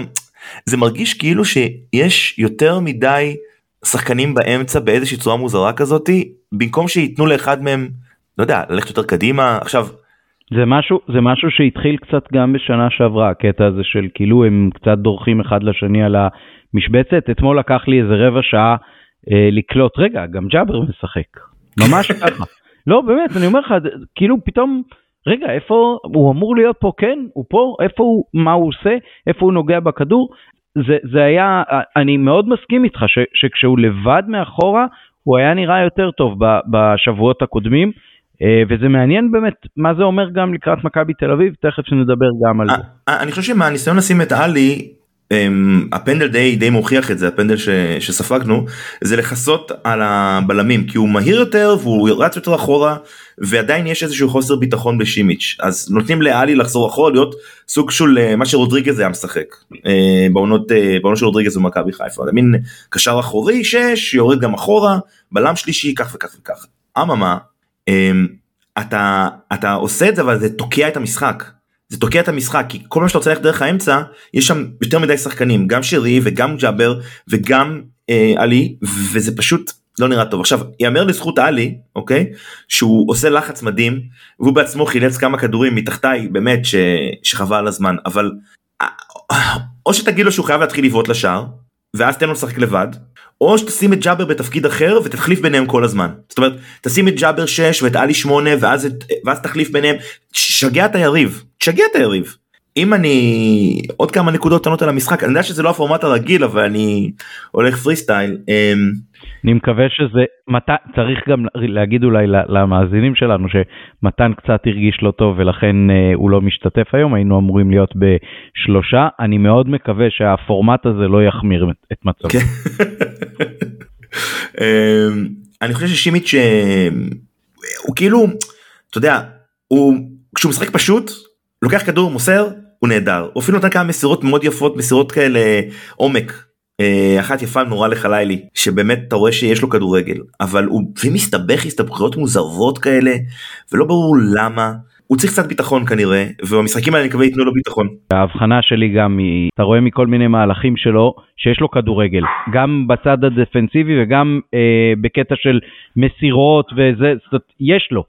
זה מרגיש כאילו שיש יותר מדי שחקנים באמצע באיזושהי צורה מוזרה כזאתי, במקום שייתנו לאחד מהם, לא יודע, ללכת יותר קדימה, עכשיו. זה משהו, זה משהו שהתחיל קצת גם בשנה שעברה, הקטע הזה של כאילו הם קצת דורכים אחד לשני על המשבצת, אתמול לקח לי איזה רבע שעה אה, לקלוט, רגע, גם ג'אבר משחק, ממש ככה. לא, באמת, אני אומר לך, כאילו פתאום, רגע, איפה, הוא אמור להיות פה, כן, הוא פה, איפה הוא, מה הוא עושה, איפה הוא נוגע בכדור. זה, זה היה, אני מאוד מסכים איתך ש, שכשהוא לבד מאחורה, הוא היה נראה יותר טוב בשבועות הקודמים. אה, וזה מעניין באמת מה זה אומר גם לקראת מכבי תל אביב, תכף שנדבר גם על זה. אה, אני חושב שמהניסיון לשים את עלי הפנדל די די מוכיח את זה הפנדל ש, שספגנו זה לכסות על הבלמים כי הוא מהיר יותר והוא רץ יותר אחורה ועדיין יש איזשהו חוסר ביטחון בשימיץ' אז נותנים לאלי לחזור אחורה להיות סוג של אה, מה שרודריגז היה משחק אה, בעונות אה, בעונות של רודריגז במכבי חיפה. מין קשר אחורי 6 יורד גם אחורה בלם שלישי כך וכך וכך. אממה אמ, אתה אתה עושה את זה אבל זה תוקע את המשחק. זה תוקע את המשחק כי כל מה שאתה רוצה ללכת דרך האמצע יש שם יותר מדי שחקנים גם שרי וגם ג'אבר וגם אה, עלי וזה פשוט לא נראה טוב. עכשיו יאמר לזכות עלי אוקיי? שהוא עושה לחץ מדהים והוא בעצמו חילץ כמה כדורים מתחתיי באמת ש... שחבל הזמן אבל אה, או שתגיד לו שהוא חייב להתחיל לבעוט לשער ואז תן לו לשחק לבד או שתשים את ג'אבר בתפקיד אחר ותחליף ביניהם כל הזמן. זאת אומרת, תשים את ג'אבר 6 ואת עלי 8 ואז, את, ואז תחליף ביניהם, שגע את היריב, שגע את היריב. אם אני עוד כמה נקודות קטנות על המשחק אני יודע שזה לא הפורמט הרגיל אבל אני הולך פרי סטייל. אמ, אני מקווה שזה, מת... צריך גם להגיד אולי למאזינים שלנו שמתן קצת הרגיש לא טוב ולכן אה, הוא לא משתתף היום, היינו אמורים להיות בשלושה, אני מאוד מקווה שהפורמט הזה לא יחמיר את מצבו. כן. אמ, אני חושב ששימיץ' הוא כאילו, אתה יודע, הוא, כשהוא משחק פשוט, לוקח כדור, מוסר, הוא נהדר. הוא אפילו נותן כמה מסירות מאוד יפות, מסירות כאלה עומק. אה, אחת יפה נורא לחלילי שבאמת אתה רואה שיש לו כדורגל אבל הוא מסתבך הסתבכויות מוזרות כאלה ולא ברור למה. הוא צריך קצת ביטחון כנראה ובמשחקים האלה אני מקווה ייתנו לו ביטחון. ההבחנה שלי גם היא אתה רואה מכל מיני מהלכים שלו שיש לו כדורגל גם בצד הדפנסיבי וגם אה, בקטע של מסירות וזה זאת, יש לו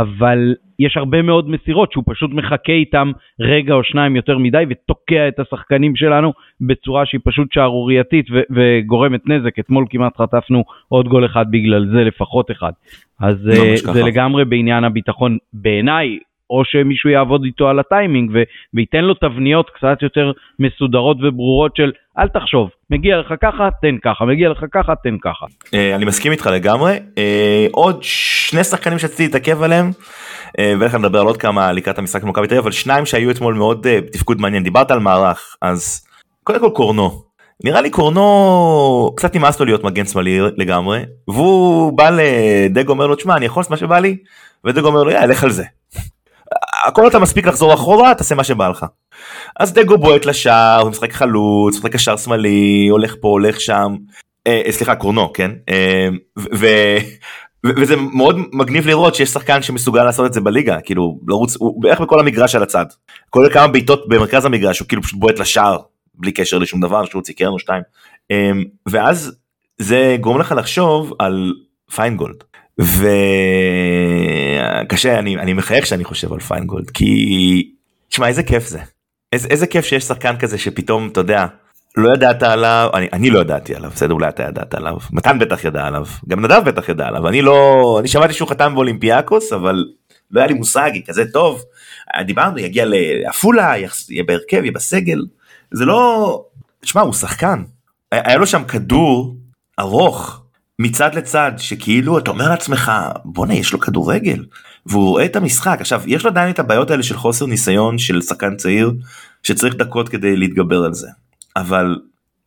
אבל יש הרבה מאוד מסירות שהוא פשוט מחכה איתם רגע או שניים יותר מדי ותוקע את השחקנים שלנו בצורה שהיא פשוט שערורייתית ו- וגורמת נזק. אתמול כמעט חטפנו עוד גול אחד בגלל זה, לפחות אחד. אז לא uh, זה לגמרי בעניין הביטחון בעיניי. או שמישהו יעבוד איתו על הטיימינג ו- וייתן לו תבניות קצת יותר מסודרות וברורות של אל תחשוב, מגיע לך ככה, תן ככה, מגיע לך ככה, תן ככה. Uh, אני מסכים איתך לגמרי. Uh, עוד שני שחקנים שרציתי להתעכב עליהם, uh, ואיך נדבר על עוד כמה לקראת המשחק במכבי תל אביב, אבל שניים שהיו אתמול מאוד uh, תפקוד מעניין. דיברת על מערך, אז קודם כל קורנו. נראה לי קורנו קצת נמאס לו להיות מגן שמאלי לגמרי והוא בא לדגו אומר לו תשמע אני יכול לעשות מה שבא לי ודגו אומר לו יאללה לך על זה הכל אתה מספיק לחזור אחורה תעשה מה שבא לך. אז דגו בועט לשער משחק חלוץ משחק קשר שמאלי הולך פה הולך שם. אה, אה סליחה קורנו כן? אה, ו, וזה מאוד מגניב לראות שיש שחקן שמסוגל לעשות את זה בליגה כאילו לרוץ הוא בערך בכל המגרש על הצד. כולל כמה בעיטות במרכז המגרש הוא כאילו פשוט בועט לשער בלי קשר לשום דבר שהוא הוציא קרן או שתיים. אה, ואז זה גורם לך לחשוב על פיינגולד וקשה אני אני מחייך שאני חושב על פיינגולד כי תשמע איזה כיף זה. איזה, איזה כיף שיש שחקן כזה שפתאום אתה יודע לא ידעת עליו אני, אני לא ידעתי עליו בסדר אולי אתה ידעת עליו מתן בטח ידע עליו גם נדב בטח ידע עליו אני לא אני שמעתי שהוא חתם באולימפיאקוס אבל לא היה לי מושג כזה טוב דיברנו יגיע לעפולה יהיה בהרכב יהיה בסגל זה לא תשמע הוא שחקן היה לו שם כדור ארוך מצד לצד שכאילו אתה אומר לעצמך בואנה יש לו כדורגל. והוא רואה את המשחק. עכשיו יש לו עדיין את הבעיות האלה של חוסר ניסיון של שחקן צעיר שצריך דקות כדי להתגבר על זה. אבל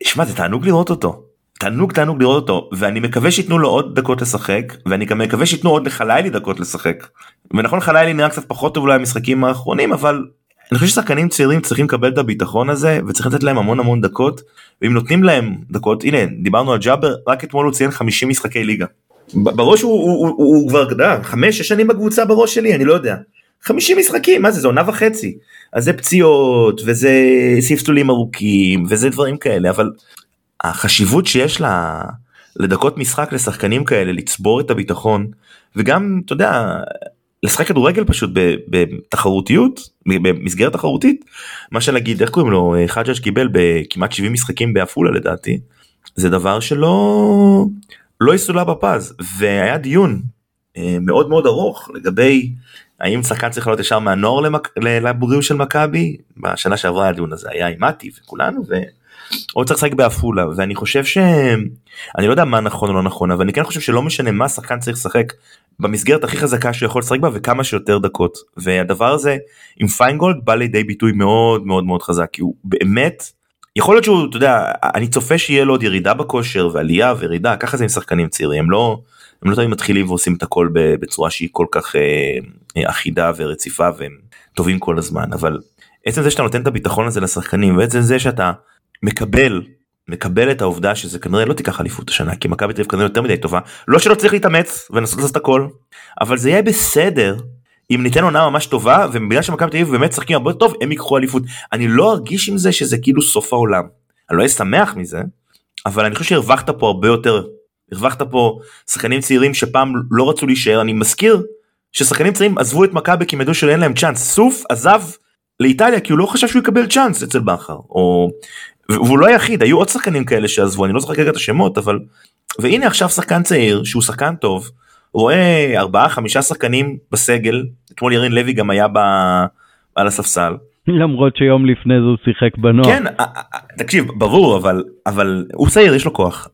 שמע זה תענוג לראות אותו. תענוג תענוג לראות אותו. ואני מקווה שייתנו לו עוד דקות לשחק ואני גם מקווה שייתנו עוד לחלילי דקות לשחק. ונכון חלילי נראה קצת פחות טוב אולי המשחקים האחרונים אבל אני חושב ששחקנים צעירים צריכים לקבל את הביטחון הזה וצריך לתת להם המון המון דקות ואם נותנים להם דקות הנה דיברנו על ג'אבר רק אתמול הוא ציין 50 משחקי ליגה. בראש הוא, הוא, הוא, הוא כבר יודע, חמש שש שנים בקבוצה בראש שלי אני לא יודע. 50 משחקים מה זה זה עונה וחצי אז זה פציעות וזה ספסולים ארוכים וזה דברים כאלה אבל החשיבות שיש לה לדקות משחק לשחקנים כאלה לצבור את הביטחון וגם אתה יודע לשחק כדורגל פשוט בתחרותיות במסגרת תחרותית מה שנגיד איך קוראים לו חג'אג' קיבל בכמעט 70 משחקים בעפולה לדעתי זה דבר שלא לא יסולא בפז והיה דיון אה, מאוד מאוד ארוך לגבי האם שחקן צריך לעלות ישר מהנוער למק... לבוגרים של מכבי. בשנה שעברה הדיון הזה היה עם מתי וכולנו ועוד צריך לשחק בעפולה ואני חושב שאני לא יודע מה נכון או לא נכון אבל אני כן חושב שלא משנה מה שחקן צריך לשחק במסגרת הכי חזקה שיכול לשחק בה וכמה שיותר דקות. והדבר הזה עם פיינגולד בא לידי ביטוי מאוד מאוד מאוד חזק כי הוא באמת יכול להיות שהוא אתה יודע אני צופה שיהיה לו עוד ירידה בכושר ועלייה וירידה ככה זה עם שחקנים צעירים הם לא הם לא תמיד מתחילים ועושים את הכל בצורה שהיא כל כך אה, אה, אחידה ורציפה והם טובים כל הזמן אבל עצם זה שאתה נותן את הביטחון הזה לשחקנים ועצם זה שאתה מקבל מקבל את העובדה שזה כנראה לא תיקח אליפות השנה כי מכבי תל אביב כנראה יותר מדי טובה. לא שלא צריך להתאמץ ולנסות לעשות הכל אבל זה יהיה בסדר אם ניתן עונה ממש טובה ובגלל שמכבי תל אביב באמת משחקים הרבה טוב הם ייקחו אליפות. אני לא ארגיש עם זה שזה כאילו סוף העולם. אני לא אהיה שמח מזה אבל אני חושב שהרווחת פה הרבה יותר. הרווחת פה שחקנים צעירים שפעם לא רצו להישאר. אני מזכיר ששחקנים צעירים עזבו את מכבי כי הם ידעו שאין להם צ'אנס. סוף עזב לאיטליה כי הוא לא חשב שהוא יקבל צ'אנס אצל בכר או והוא לא היחיד היו עוד שחקנים כאלה שעזבו אני לא זוכר כרגע את השמות אבל והנה עכשיו שחקן צעיר שהוא שחקן טוב רואה ארבעה חמישה שחקנים בסגל אתמול ירין לוי גם היה ב... על הספסל למרות שיום לפני זה הוא שיחק בנוער. כן, תקשיב, ברור, אבל, אבל הוא צעיר, יש לו כוח.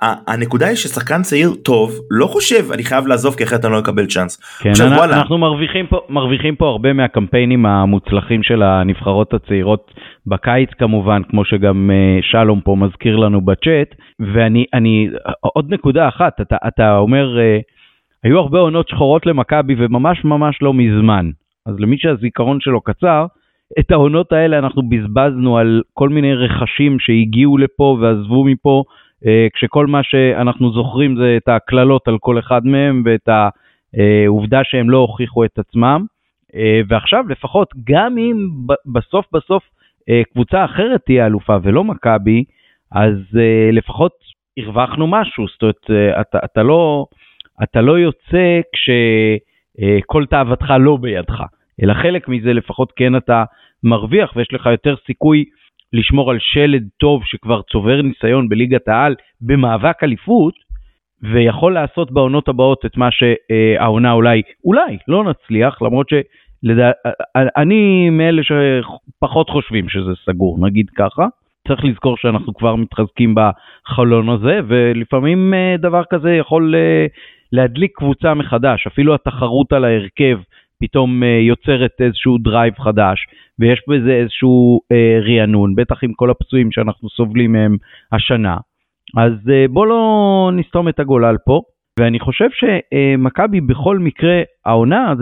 הנקודה היא ששחקן צעיר טוב לא חושב אני חייב לעזוב כי אחרת אני לא אקבל צ'אנס. כן, עכשיו, אנחנו. אנחנו מרוויחים פה, מרוויחים פה הרבה מהקמפיינים המוצלחים של הנבחרות הצעירות בקיץ כמובן, כמו שגם שלום פה מזכיר לנו בצ'אט, ואני, אני, עוד נקודה אחת, אתה, אתה אומר, היו הרבה עונות שחורות למכבי וממש ממש לא מזמן. אז למי שהזיכרון שלו קצר, את העונות האלה אנחנו בזבזנו על כל מיני רכשים שהגיעו לפה ועזבו מפה, אה, כשכל מה שאנחנו זוכרים זה את הקללות על כל אחד מהם ואת העובדה שהם לא הוכיחו את עצמם. אה, ועכשיו לפחות, גם אם בסוף בסוף אה, קבוצה אחרת תהיה אלופה ולא מכבי, אז לפחות הרווחנו משהו, זאת אומרת, אתה, אתה, לא, אתה לא יוצא כשכל תאוותך לא בידך. אלא חלק מזה לפחות כן אתה מרוויח ויש לך יותר סיכוי לשמור על שלד טוב שכבר צובר ניסיון בליגת העל במאבק אליפות, ויכול לעשות בעונות הבאות את מה שהעונה אולי, אולי לא נצליח, למרות שאני מאלה שפחות חושבים שזה סגור, נגיד ככה. צריך לזכור שאנחנו כבר מתחזקים בחלון הזה, ולפעמים אה, דבר כזה יכול אה, להדליק קבוצה מחדש, אפילו התחרות על ההרכב פתאום אה, יוצרת איזשהו drive חדש, ויש בזה איזשהו אה, רענון, בטח עם כל הפצועים שאנחנו סובלים מהם השנה. אז אה, בוא לא נסתום את הגולל פה, ואני חושב שמכבי בכל מקרה, העונה,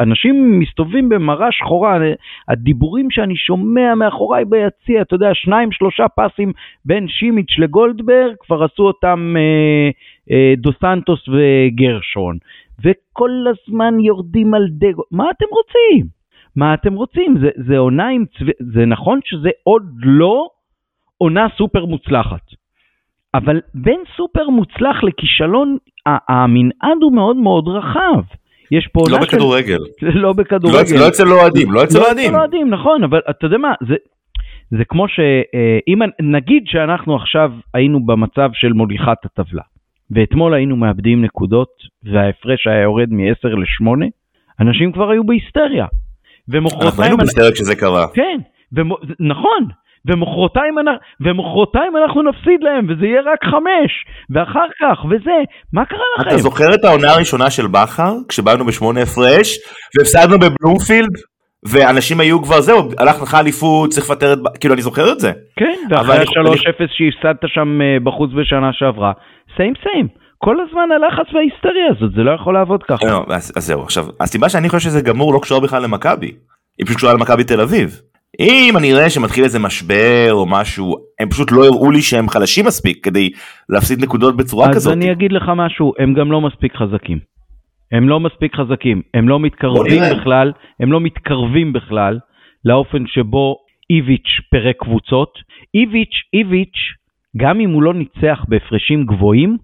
אנשים מסתובבים במרה שחורה, הדיבורים שאני שומע מאחוריי ביציע, אתה יודע, שניים שלושה פסים בין שימיץ' לגולדברג, כבר עשו אותם אה, אה, דו סנטוס וגרשון. וכל הזמן יורדים על דגו, מה אתם רוצים? מה אתם רוצים? זה, זה עונה עם צו... זה נכון שזה עוד לא עונה סופר מוצלחת. אבל בין סופר מוצלח לכישלון, המנעד הוא מאוד מאוד רחב. יש פה לא בכדורגל. של... לא בכדורגל. לא אצל אוהדים, לא אצל אוהדים. לא אצל אוהדים, נכון, אבל אתה יודע מה, זה, זה כמו שאם אה, נגיד שאנחנו עכשיו היינו במצב של מוליכת הטבלה. ואתמול היינו מאבדים נקודות וההפרש היה יורד מ-10 ל-8, אנשים כבר היו בהיסטריה. ומחרתיים... אנחנו היינו בהיסטריה כשזה קרה. כן, ומ... נכון, ומחרתיים, ומחרתיים אנחנו נפסיד להם וזה יהיה רק חמש ואחר כך וזה מה קרה לכם? אתה זוכר את העונה הראשונה של בכר כשבאנו בשמונה הפרש והפסדנו בבלומפילד ואנשים היו כבר זהו הלך לך אליפות צריך לפטר את כאילו אני זוכר את זה. כן ואחרי ה-3-0 שהפסדת שם אה, בחוץ בשנה שעברה סיים סיים. כל הזמן הלחץ וההיסטריה הזאת, זה לא יכול לעבוד ככה. לא, אז, אז זהו, עכשיו, הסיבה שאני חושב שזה גמור לא קשורה בכלל למכבי, היא פשוט קשורה למכבי תל אביב. אם אני אראה שמתחיל איזה משבר או משהו, הם פשוט לא הראו לי שהם חלשים מספיק כדי להפסיד נקודות בצורה אז כזאת. אז אני אגיד לך משהו, הם גם לא מספיק חזקים. הם לא מספיק חזקים, הם לא מתקרבים בכלל, הם לא מתקרבים בכלל לאופן שבו איביץ' פירק קבוצות. איביץ', איביץ', גם אם הוא לא ניצח בהפרשים גבוהים,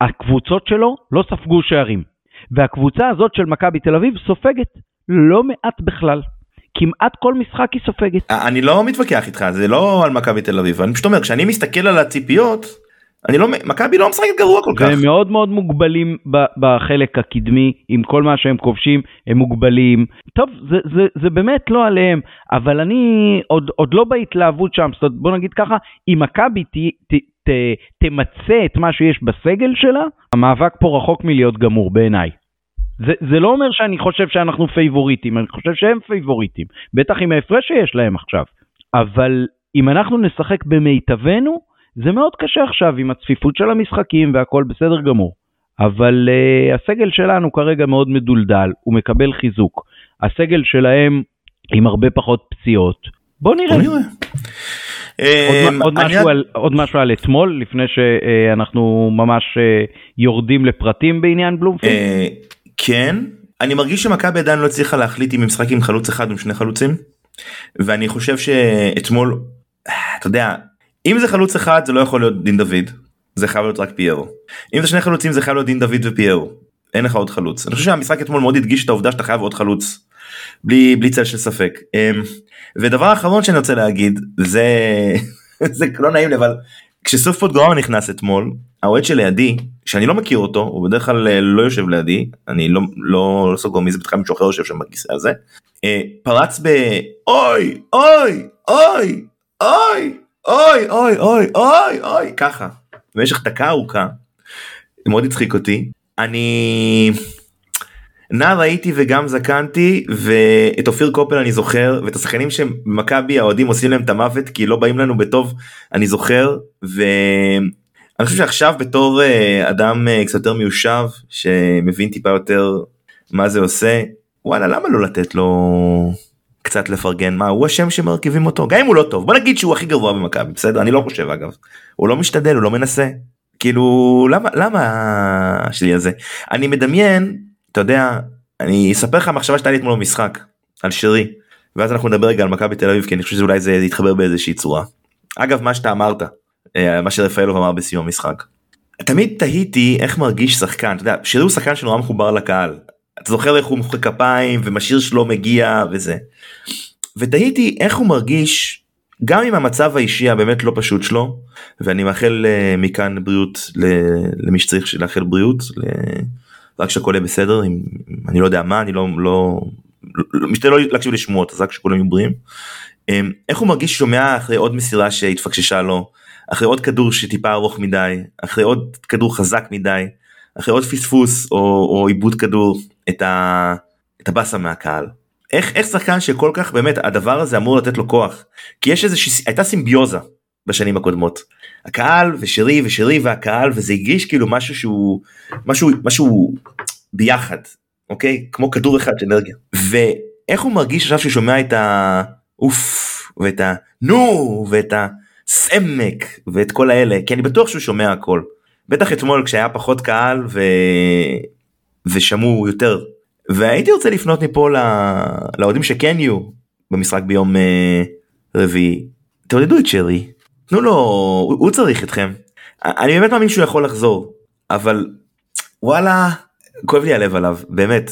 הקבוצות שלו לא ספגו שערים. והקבוצה הזאת של מכבי תל אביב סופגת לא מעט בכלל. כמעט כל משחק היא סופגת. אני לא מתווכח איתך, זה לא על מכבי תל אביב, אני פשוט אומר, כשאני מסתכל על הציפיות, אני לא, מכבי לא משחקת גרוע כל כך. והם מאוד מאוד מוגבלים בחלק הקדמי, עם כל מה שהם כובשים, הם מוגבלים. טוב, זה, זה, זה באמת לא עליהם, אבל אני עוד, עוד לא בהתלהבות שם, זאת אומרת, בוא נגיד ככה, אם מכבי ת, ת, תמצה את מה שיש בסגל שלה, המאבק פה רחוק מלהיות גמור בעיניי. זה, זה לא אומר שאני חושב שאנחנו פייבוריטים, אני חושב שהם פייבוריטים, בטח עם ההפרש שיש להם עכשיו. אבל אם אנחנו נשחק במיטבנו, זה מאוד קשה עכשיו עם הצפיפות של המשחקים והכל בסדר גמור. אבל uh, הסגל שלנו כרגע מאוד מדולדל, הוא מקבל חיזוק. הסגל שלהם עם הרבה פחות פציעות. בוא נראה. בוא נראה. עוד, אמ, עוד, משהו על, עוד משהו על אתמול, לפני שאנחנו ממש אה, יורדים לפרטים בעניין בלומפילד? אה, כן, אני מרגיש שמכבי עדיין לא הצליחה להחליט אם הם משחקים עם חלוץ אחד או עם שני חלוצים, ואני חושב שאתמול, אתה יודע, אם זה חלוץ אחד זה לא יכול להיות דין דוד, זה חייב להיות רק פיירו. אם זה שני חלוצים זה חייב להיות דין דוד ופיירו. אין לך עוד חלוץ. אני חושב שהמשחק אתמול מאוד הדגיש את העובדה שאתה חייב עוד חלוץ. בלי, בלי צל של ספק. אמ, ודבר אחרון שאני רוצה להגיד זה זה לא נעים לי אבל כשסוף פוטגרמה נכנס אתמול האוהד שלידי שאני לא מכיר אותו הוא בדרך כלל אה, לא יושב לידי אני לא לא, לא סוגר מי זה בטח מישהו אחר יושב שם בכיסא הזה אה, פרץ ב אוי אוי אוי אוי אוי אוי אוי אוי ככה במשך דקה ארוכה. מאוד הצחיק אותי אני נער הייתי וגם זקנתי ואת אופיר קופל אני זוכר ואת השחקנים שמכבי האוהדים עושים להם את המוות כי לא באים לנו בטוב אני זוכר ואני חושב שעכשיו בתור אה, אדם אה, קצת יותר מיושב שמבין טיפה יותר מה זה עושה וואלה למה לא לתת לו קצת לפרגן. מה הוא השם שמרכיבים אותו? גם אם הוא לא טוב. בוא נגיד שהוא הכי גרוע במכבי בסדר? אני לא חושב אגב. הוא לא משתדל הוא לא מנסה. כאילו למה למה שלי הזה? אני מדמיין אתה יודע אני אספר לך מחשבה שהייתה לי אתמול במשחק על שרי. ואז אנחנו נדבר רגע על מכבי תל אביב כי אני חושב שאולי זה יתחבר באיזושהי צורה. אגב מה שאתה אמרת אה, מה שרפאלוב אמר בסיום המשחק. תמיד תהיתי איך מרגיש שחקן. אתה יודע שרי הוא שחקן שנורא מחובר לקהל אתה זוכר איך הוא מוחא כפיים ומשאיר שלו מגיע וזה. ותהיתי איך הוא מרגיש גם עם המצב האישי הבאמת לא פשוט שלו ואני מאחל uh, מכאן בריאות למי שצריך לאחל בריאות רק שהכל יהיה בסדר אם אני לא יודע מה אני לא לא לא משתדל לא להקשיב לשמועות אז רק שכולם יהיו בריאים. אמ, איך הוא מרגיש שומע אחרי עוד מסירה שהתפקששה לו אחרי עוד כדור שטיפה ארוך מדי אחרי עוד כדור חזק מדי אחרי עוד פספוס או, או עיבוד כדור את, ה, את הבאסה מהקהל. איך, איך שחקן שכל כך באמת הדבר הזה אמור לתת לו כוח? כי יש איזושהי הייתה סימביוזה בשנים הקודמות. הקהל ושרי ושרי והקהל וזה הרגיש כאילו משהו שהוא משהו משהו ביחד אוקיי? כמו כדור אחד של אנרגיה. ואיך הוא מרגיש עכשיו שהוא שומע את האוף ואת הנו ואת הסמק ואת כל האלה? כי אני בטוח שהוא שומע הכל. בטח אתמול כשהיה פחות קהל ו... ושמעו יותר. והייתי רוצה לפנות מפה לאוהדים שכן יהיו במשחק ביום אה, רביעי. תעודדו את שרי. תנו לו הוא צריך אתכם. אני באמת מאמין שהוא יכול לחזור אבל וואלה כואב לי הלב עליו באמת.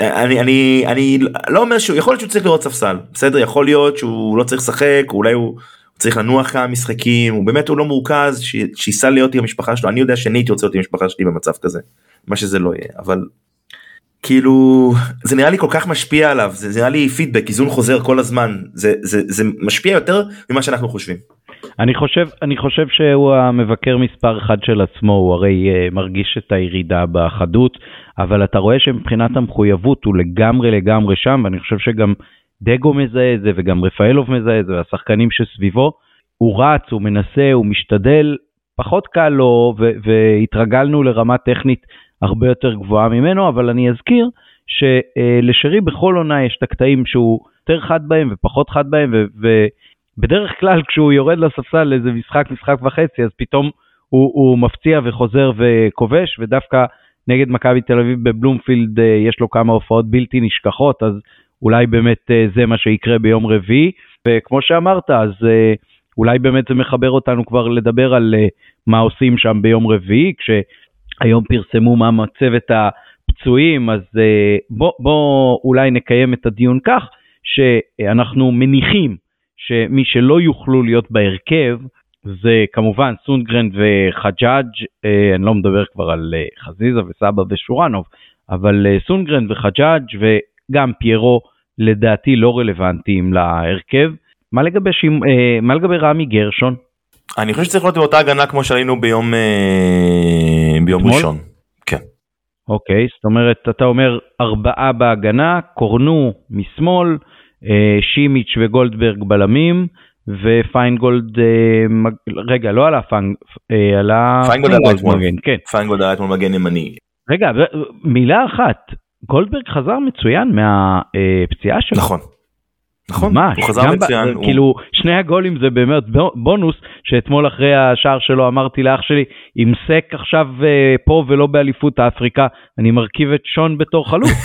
אני אני אני לא אומר שהוא יכול להיות שהוא צריך לראות ספסל. בסדר יכול להיות שהוא לא צריך לשחק אולי הוא צריך לנוח כמה משחקים הוא באמת הוא לא מורכז שייסע להיות עם המשפחה שלו אני יודע שאני הייתי רוצה להיות עם המשפחה שלי במצב כזה מה שזה לא יהיה אבל כאילו זה נראה לי כל כך משפיע עליו זה נראה לי פידבק איזון חוזר כל הזמן זה זה זה משפיע יותר ממה שאנחנו חושבים. אני חושב אני חושב שהוא המבקר מספר אחד של עצמו הוא הרי uh, מרגיש את הירידה בחדות אבל אתה רואה שמבחינת המחויבות הוא לגמרי לגמרי שם ואני חושב שגם דגו מזהה את זה וגם רפאלוב מזהה את זה והשחקנים שסביבו הוא רץ הוא מנסה הוא משתדל פחות קל לו והתרגלנו לרמה טכנית הרבה יותר גבוהה ממנו, אבל אני אזכיר שלשרי בכל עונה יש את הקטעים שהוא יותר חד בהם ופחות חד בהם, ובדרך כלל כשהוא יורד לספסל לאיזה משחק, משחק וחצי, אז פתאום הוא, הוא מפציע וחוזר וכובש, ודווקא נגד מכבי תל אביב בבלומפילד אה, יש לו כמה הופעות בלתי נשכחות, אז אולי באמת אה, זה מה שיקרה ביום רביעי, וכמו שאמרת, אז אה, אולי באמת זה מחבר אותנו כבר לדבר על מה עושים שם ביום רביעי, כש... היום פרסמו מה מצב את הפצועים, אז אה, בוא, בוא אולי נקיים את הדיון כך, שאנחנו מניחים שמי שלא יוכלו להיות בהרכב, זה כמובן סונגרן וחג'אג', אה, אני לא מדבר כבר על אה, חזיזה וסבא ושורנוב, אבל סונגרן וחג'אג' וגם פיירו לדעתי לא רלוונטיים להרכב. מה לגבי, שימ... מה לגבי רמי גרשון? אני חושב שצריך להיות באותה הגנה כמו שהיינו ביום אה, ביום שמאל? ראשון. כן. אוקיי זאת אומרת אתה אומר ארבעה בהגנה קורנו משמאל אה, שימיץ' וגולדברג בלמים ופיינגולד אה. רגע לא עלה. אה, עלה פיינגולד עלה אתמול כן פיינגולד עלה אתמול מגן ימני. רגע מילה אחת גולדברג חזר מצוין מהפציעה שלו. נכון. נכון, ממש, הוא חזר מצוין. הוא... כאילו שני הגולים זה באמת בונוס שאתמול אחרי השער שלו אמרתי לאח שלי אם סק עכשיו אה, פה ולא באליפות אפריקה אני מרכיב את שון בתור חלוץ.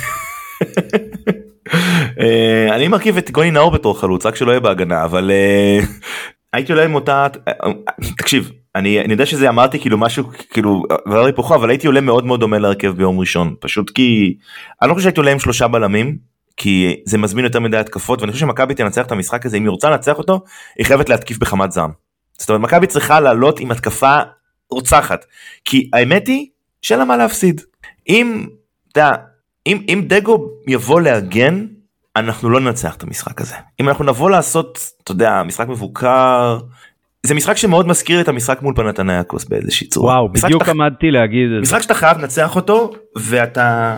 אה, אני מרכיב את גוני נאור בתור חלוץ רק שלא יהיה בהגנה אבל אה, הייתי עולה עם אותה תקשיב אני אני יודע שזה אמרתי כאילו משהו כאילו דבר היפוכו אבל הייתי עולה מאוד מאוד דומה להרכב ביום ראשון פשוט כי אני לא חושב שהייתי עולה עם שלושה בלמים כי זה מזמין יותר מדי התקפות ואני חושב שמכבי תנצח את המשחק הזה אם היא רוצה לנצח אותו היא חייבת להתקיף בחמת זעם. זאת אומרת, מכבי צריכה לעלות עם התקפה רוצחת. כי האמת היא, שאין לה מה להפסיד. אם, אתה אם, אם דגו יבוא להגן, אנחנו לא ננצח את המשחק הזה. אם אנחנו נבוא לעשות, אתה יודע, משחק מבוקר, זה משחק שמאוד מזכיר את המשחק מול פנתנייקוס באיזושהי צורה. וואו, בדיוק שאתה, עמדתי להגיד את זה. משחק שאתה חייב לנצח אותו, ואתה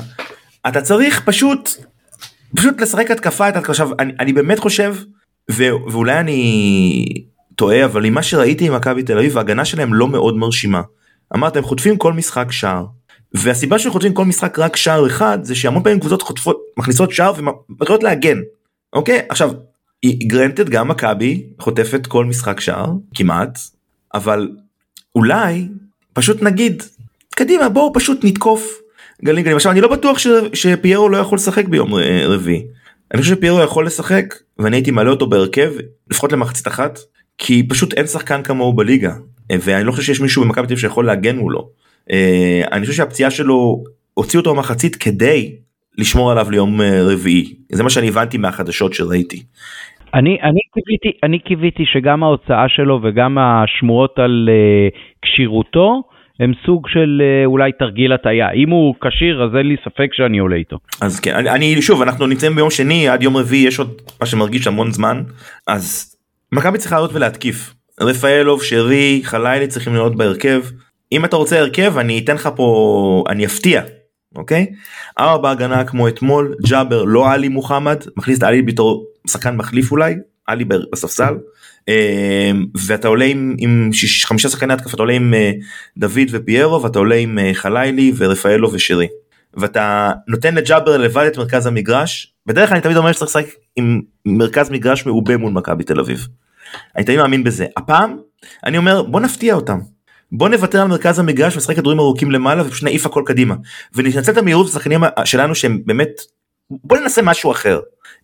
אתה צריך פשוט, פשוט לשחק התקפה את. עכשיו, אני, אני באמת חושב, ו, ואולי אני טועה, אבל עם מה שראיתי עם מכבי תל אביב, ההגנה שלהם לא מאוד מרשימה. אמרת, הם חוטפים כל משחק שער. והסיבה שהם חוטפים כל משחק רק שער אחד, זה שהמון פעמים קבוצות חוטפות, מכניסות שער ומתחילות להגן. אוקיי? עכשיו, גרנטד גם מכבי חוטפת כל משחק שער כמעט אבל אולי פשוט נגיד קדימה בואו פשוט נתקוף. גלים גלים עכשיו אני לא בטוח ש, שפיירו לא יכול לשחק ביום רביעי. אני חושב שפיירו יכול לשחק ואני הייתי מעלה אותו בהרכב לפחות למחצית אחת כי פשוט אין שחקן כמוהו בליגה ואני לא חושב שיש מישהו במכבי תל שיכול להגן מולו. אה, אני חושב שהפציעה שלו הוציא אותו במחצית כדי לשמור עליו ליום אה, רביעי. זה מה שאני הבנתי מהחדשות שראיתי אני, אני, קיוויתי, אני קיוויתי שגם ההוצאה שלו וגם השמועות על uh, כשירותו הם סוג של uh, אולי תרגיל הטעיה. אם הוא כשיר אז אין לי ספק שאני עולה איתו. אז כן, אני, אני שוב, אנחנו נמצאים ביום שני, עד יום רביעי יש עוד מה שמרגיש המון זמן, אז מכבי צריכה לעלות ולהתקיף. רפאלוב, שרי, חלילי צריכים להיות בהרכב. אם אתה רוצה הרכב אני אתן לך פה, אני אפתיע, אוקיי? ארבע בהגנה כמו אתמול, ג'אבר לא עלי מוחמד, מכניס את עלי בתור שחקן מחליף אולי, עלי בספסל, אמ, ואתה עולה עם, עם שיש, חמישה שחקני התקפה, אתה עולה עם אה, דוד ופיירו, ואתה עולה עם אה, חלילי ורפאלו ושירי. ואתה נותן לג'אבר לבד את מרכז המגרש, בדרך כלל אני תמיד אומר שצריך לשחק עם מרכז מגרש מעובה מול מכבי תל אביב. אני תמיד מאמין בזה. הפעם אני אומר בוא נפתיע אותם. בוא נוותר על מרכז המגרש ונשחק כדורים ארוכים למעלה ופשוט נעיף הכל קדימה. וננצל את המהירות של השחקנים שלנו שהם באמת בוא ננסה משהו אחר.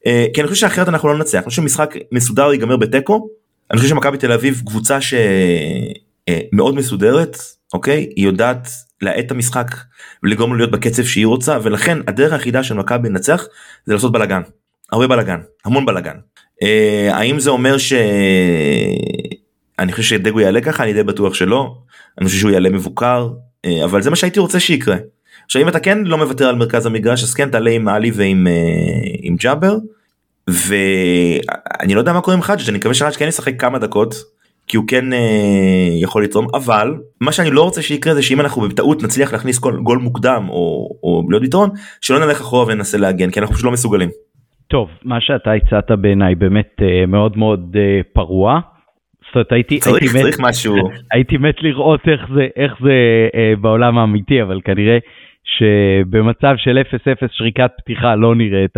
אה, כי אני חושב שאחרת אנחנו לא ננצח, אני חושב שמשחק מסודר ייגמר בתיקו, אני חושב שמכבי תל אביב קבוצה שמאוד אה, מסודרת, אוקיי? היא יודעת להאט את המשחק ולגרום לו להיות בקצב שהיא רוצה, ולכן הדרך היחידה של מכבי לנצח זה לעשות בלאגן, הרבה בלאגן, המון בלאגן. אה, האם זה אומר ש... אני חושב שדגו יעלה ככה, אני די בטוח שלא, אני חושב שהוא יעלה מבוקר, אבל זה מה שהייתי רוצה שיקרה. עכשיו אם אתה כן לא מוותר על מרכז המגרש אז כן תעלה עם עלי ועם אה, עם ג'אבר ואני לא יודע מה קורה עם חאג' אני מקווה שחאג' כן ישחק כמה דקות כי הוא כן אה, יכול לתרום אבל מה שאני לא רוצה שיקרה זה שאם אנחנו בטעות נצליח להכניס כל, גול מוקדם או, או להיות יתרון שלא נלך אחורה וננסה להגן כי אנחנו פשוט לא מסוגלים. טוב מה שאתה הצעת בעיניי באמת אה, מאוד מאוד אה, פרוע. זאת אומרת, הייתי, צריך, הייתי, צריך מת, משהו. הייתי מת לראות איך זה, איך זה אה, בעולם האמיתי, אבל כנראה שבמצב של 0-0 שריקת פתיחה לא נראה את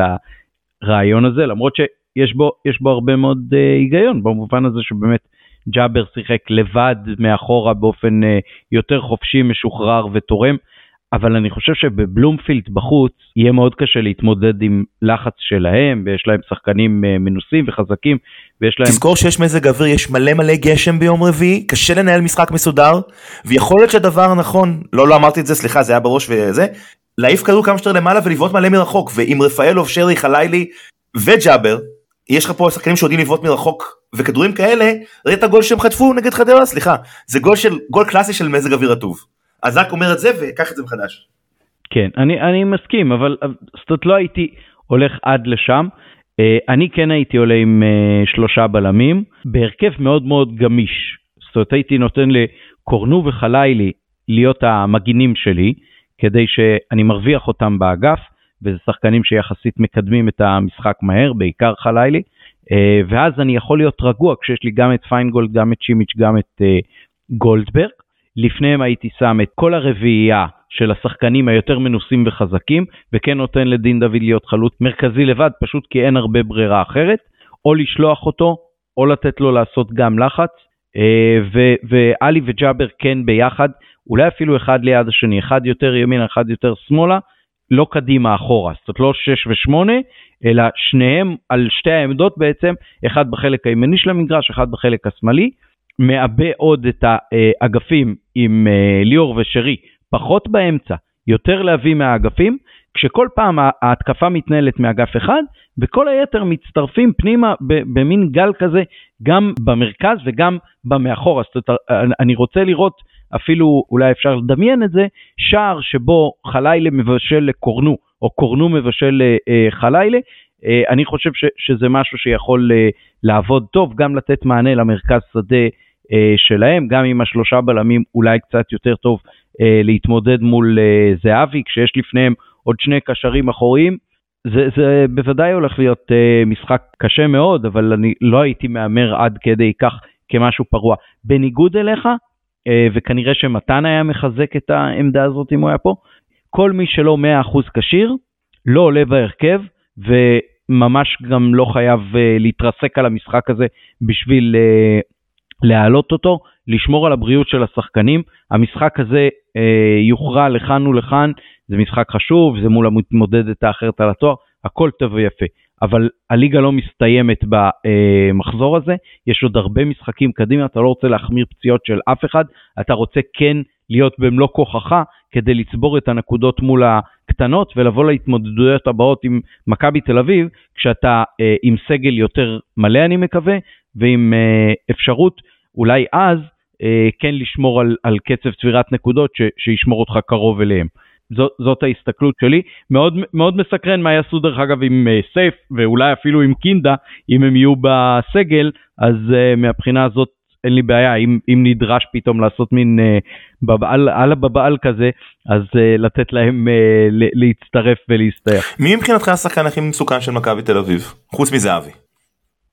הרעיון הזה, למרות שיש בו, בו הרבה מאוד uh, היגיון, במובן הזה שבאמת ג'אבר שיחק לבד מאחורה באופן uh, יותר חופשי, משוחרר ותורם. אבל אני חושב שבבלומפילד בחוץ יהיה מאוד קשה להתמודד עם לחץ שלהם, ויש להם שחקנים אה, מנוסים וחזקים, ויש להם... תזכור שיש מזג אוויר, יש מלא מלא גשם ביום רביעי, קשה לנהל משחק מסודר, ויכול להיות שהדבר הנכון, לא, לא אמרתי את זה, סליחה, זה היה בראש וזה, להעיף כדור כמה שיותר למעלה ולבעוט מלא מרחוק, ועם רפאלוב, שרי, חלילי וג'אבר, יש לך פה שחקנים שיודעים לבעוט מרחוק, וכדורים כאלה, ראית את הגול שהם חטפו נגד חדרה? סליחה, זה גול, של, גול קלאסי של מזג אוויר רטוב. אז רק אומר את זה וקח את זה מחדש. כן, אני, אני מסכים, אבל זאת אומרת לא הייתי הולך עד לשם. אה, אני כן הייתי עולה עם אה, שלושה בלמים, בהרכב מאוד מאוד גמיש. זאת אומרת הייתי נותן לקורנו וחלילי להיות המגינים שלי, כדי שאני מרוויח אותם באגף, וזה שחקנים שיחסית מקדמים את המשחק מהר, בעיקר חלילי, אה, ואז אני יכול להיות רגוע כשיש לי גם את פיינגולד, גם את שימיץ', גם את גולדברג. לפניהם הייתי שם את כל הרביעייה של השחקנים היותר מנוסים וחזקים, וכן נותן לדין דוד להיות חלוץ מרכזי לבד, פשוט כי אין הרבה ברירה אחרת, או לשלוח אותו, או לתת לו לעשות גם לחץ, אה, ועלי וג'אבר כן ביחד, אולי אפילו אחד ליד השני, אחד יותר ימינה, אחד יותר שמאלה, לא קדימה אחורה, זאת לא 6 ו-8, אלא שניהם על שתי העמדות בעצם, אחד בחלק הימני של המגרש, אחד בחלק השמאלי, מעבה עוד את האגפים עם אה, ליאור ושרי פחות באמצע, יותר להביא מהאגפים, כשכל פעם ההתקפה מתנהלת מאגף אחד, וכל היתר מצטרפים פנימה במין גל כזה, גם במרכז וגם. זאת אומרת, אני רוצה לראות, אפילו אולי אפשר לדמיין את זה, שער שבו חלילה מבשל לקורנו, או קורנו מבשל לחלילה, אה, אני חושב ש, שזה משהו שיכול אה, לעבוד טוב, גם לתת מענה למרכז שדה אה, שלהם, גם עם השלושה בלמים אולי קצת יותר טוב להתמודד מול זהבי, כשיש לפניהם עוד שני קשרים אחוריים. זה, זה בוודאי הולך להיות משחק קשה מאוד, אבל אני לא הייתי מהמר עד כדי כך כמשהו פרוע. בניגוד אליך, וכנראה שמתן היה מחזק את העמדה הזאת אם הוא היה פה, כל מי שלא 100% כשיר, לא עולה בהרכב, וממש גם לא חייב להתרסק על המשחק הזה בשביל להעלות אותו, לשמור על הבריאות של השחקנים. המשחק הזה uh, יוכרע לכאן ולכאן, זה משחק חשוב, זה מול המתמודדת האחרת על התואר, הכל טוב ויפה. אבל הליגה לא מסתיימת במחזור הזה, יש עוד הרבה משחקים קדימה, אתה לא רוצה להחמיר פציעות של אף אחד, אתה רוצה כן להיות במלוא כוחך כדי לצבור את הנקודות מול הקטנות ולבוא להתמודדויות הבאות עם מכבי תל אביב, כשאתה אה, עם סגל יותר מלא אני מקווה, ועם אה, אפשרות אולי אז אה, כן לשמור על, על קצב צבירת נקודות ש, שישמור אותך קרוב אליהם. זאת, זאת ההסתכלות שלי. מאוד, מאוד מסקרן מה יעשו דרך אגב עם uh, סייף ואולי אפילו עם קינדה, אם הם יהיו בסגל, אז uh, מהבחינה הזאת אין לי בעיה, אם, אם נדרש פתאום לעשות מין uh, בבעל, על הבבעל כזה, אז uh, לתת להם uh, להצטרף ולהסתייע. מי מבחינתך השחקן הכי מסוכן של מכבי תל אביב, חוץ מזהבי?